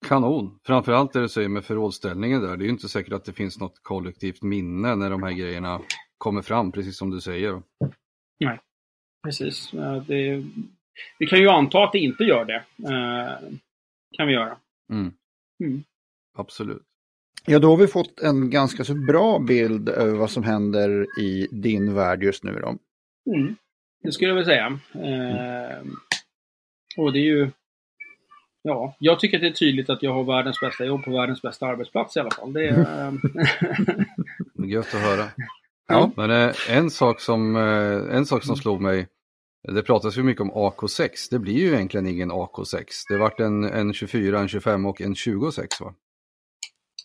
Kanon! Framförallt det du säger med förrådsställningen där. Det är ju inte säkert att det finns något kollektivt minne när de här grejerna kommer fram, precis som du säger. Nej, precis. Det, vi kan ju anta att det inte gör det. Eh, kan vi göra. Mm. Mm. Absolut. Ja, då har vi fått en ganska så bra bild över vad som händer i din värld just nu. Då. Mm, det skulle jag väl säga. Eh, och det är ju... Ja, jag tycker att det är tydligt att jag har världens bästa jobb på världens bästa arbetsplats i alla fall. Det är... [laughs] Gött att höra. [laughs] Ja. Men eh, en, sak som, eh, en sak som slog mig, det pratas ju mycket om AK6, det blir ju egentligen ingen AK6. Det vart en, en 24, en 25 och en 26 va?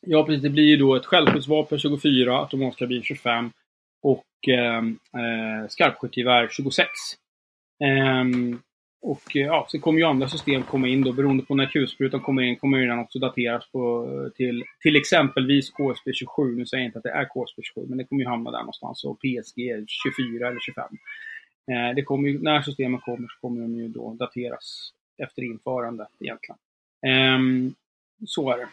Ja, precis. Det blir ju då ett självskyddsvapen 24, automatkarbin 25 Ehm, eh, ehm, och eh, skarpskyttegevär 26. Ehm, och ja, så kommer ju andra system komma in då. Beroende på när kulsprutan kommer in kommer den också dateras på, till, till exempelvis KSP 27. Nu säger jag inte att det är KSP 27, men det kommer ju hamna där någonstans. Och PSG 24 eller 25. Eh, det kommer ju, när systemen kommer så kommer de ju då dateras efter införandet egentligen. Eh, så är det.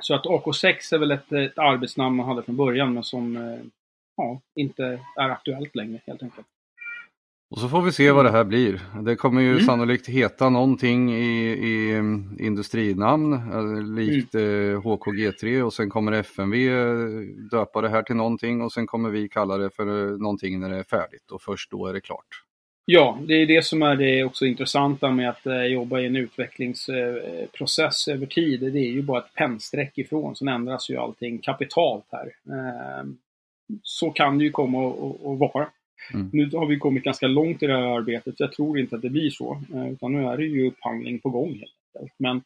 Så att AK6 är väl ett, ett arbetsnamn man hade från början men som eh, ja, inte är aktuellt längre helt enkelt. Och så får vi se vad det här blir. Det kommer ju mm. sannolikt heta någonting i, i mm, industrinamn, eh, likt mm. HKG3 och sen kommer FMV eh, döpa det här till någonting och sen kommer vi kalla det för någonting när det är färdigt och först då är det klart. Ja, det är det som är det också intressanta med att eh, jobba i en utvecklingsprocess över tid. Det är ju bara ett pennstreck ifrån, sen ändras ju allting kapitalt här. Så kan det ju komma att vara. Mm. Nu har vi kommit ganska långt i det här arbetet. Jag tror inte att det blir så. Eh, utan nu är det ju upphandling på gång helt enkelt. Men,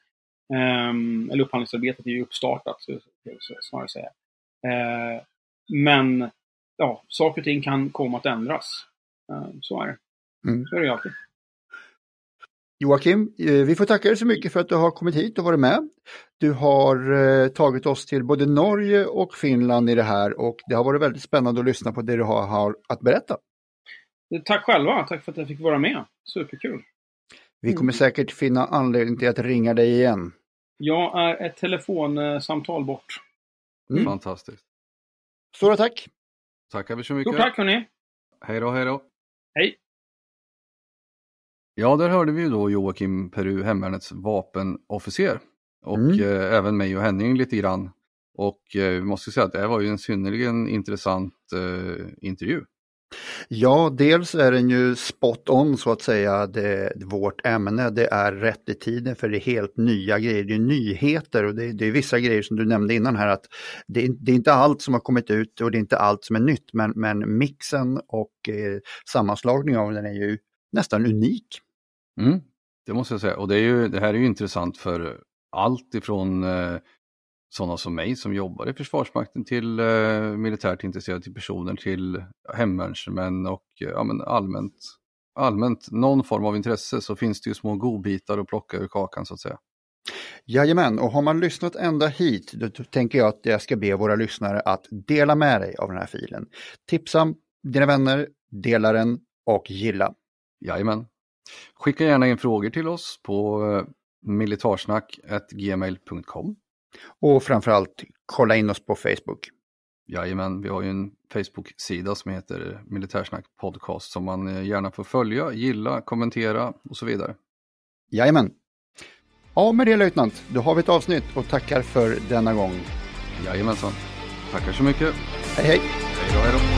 eh, eller upphandlingsarbetet är ju uppstartat, så, så, snarare säga. Eh, men ja, saker och ting kan komma att ändras. Eh, så är det. Mm. Så är det alltid. Joakim, vi får tacka dig så mycket för att du har kommit hit och varit med. Du har eh, tagit oss till både Norge och Finland i det här och det har varit väldigt spännande att lyssna på det du har, har att berätta. Tack själva, tack för att jag fick vara med. Superkul. Vi kommer säkert finna anledning till att ringa dig igen. Jag är ett telefonsamtal bort. Mm. Fantastiskt. Stora tack! Tackar vi så mycket. Stort tack hörni! Hej då, hej då! Hej! Ja, där hörde vi ju då Joakim Peru, hemvärnets vapenofficer. Och mm. eh, även mig och Henning lite grann. Och eh, vi måste säga att det här var ju en synnerligen intressant eh, intervju. Ja, dels är den ju spot on så att säga, det, vårt ämne. Det är rätt i tiden för det är helt nya grejer, det är nyheter och det, det är vissa grejer som du nämnde innan här att det, det, är inte allt som har kommit ut och det är inte allt som är nytt men, men mixen och eh, sammanslagningen av den är ju nästan unik. Mm, det måste jag säga och det, är ju, det här är ju intressant för allt ifrån eh, sådana som mig som jobbar i Försvarsmakten till eh, militärt intresserade personer till hemvärnsmän och eh, ja, men allmänt, allmänt någon form av intresse så finns det ju små godbitar att plocka ur kakan så att säga. Jajamän, och har man lyssnat ända hit då tänker jag att jag ska be våra lyssnare att dela med dig av den här filen. Tipsa dina vänner, dela den och gilla. Jajamän. Skicka gärna in frågor till oss på eh, militarsnack.gmail.com och framförallt kolla in oss på Facebook. Jajamän, vi har ju en Facebook-sida som heter Militärsnack Podcast som man eh, gärna får följa, gilla, kommentera och så vidare. Jajamän. Ja, med det löjtnant, då har vi ett avsnitt och tackar för denna gång. Jajamensan. Tackar så mycket. Hej hej. Hej då, hej då.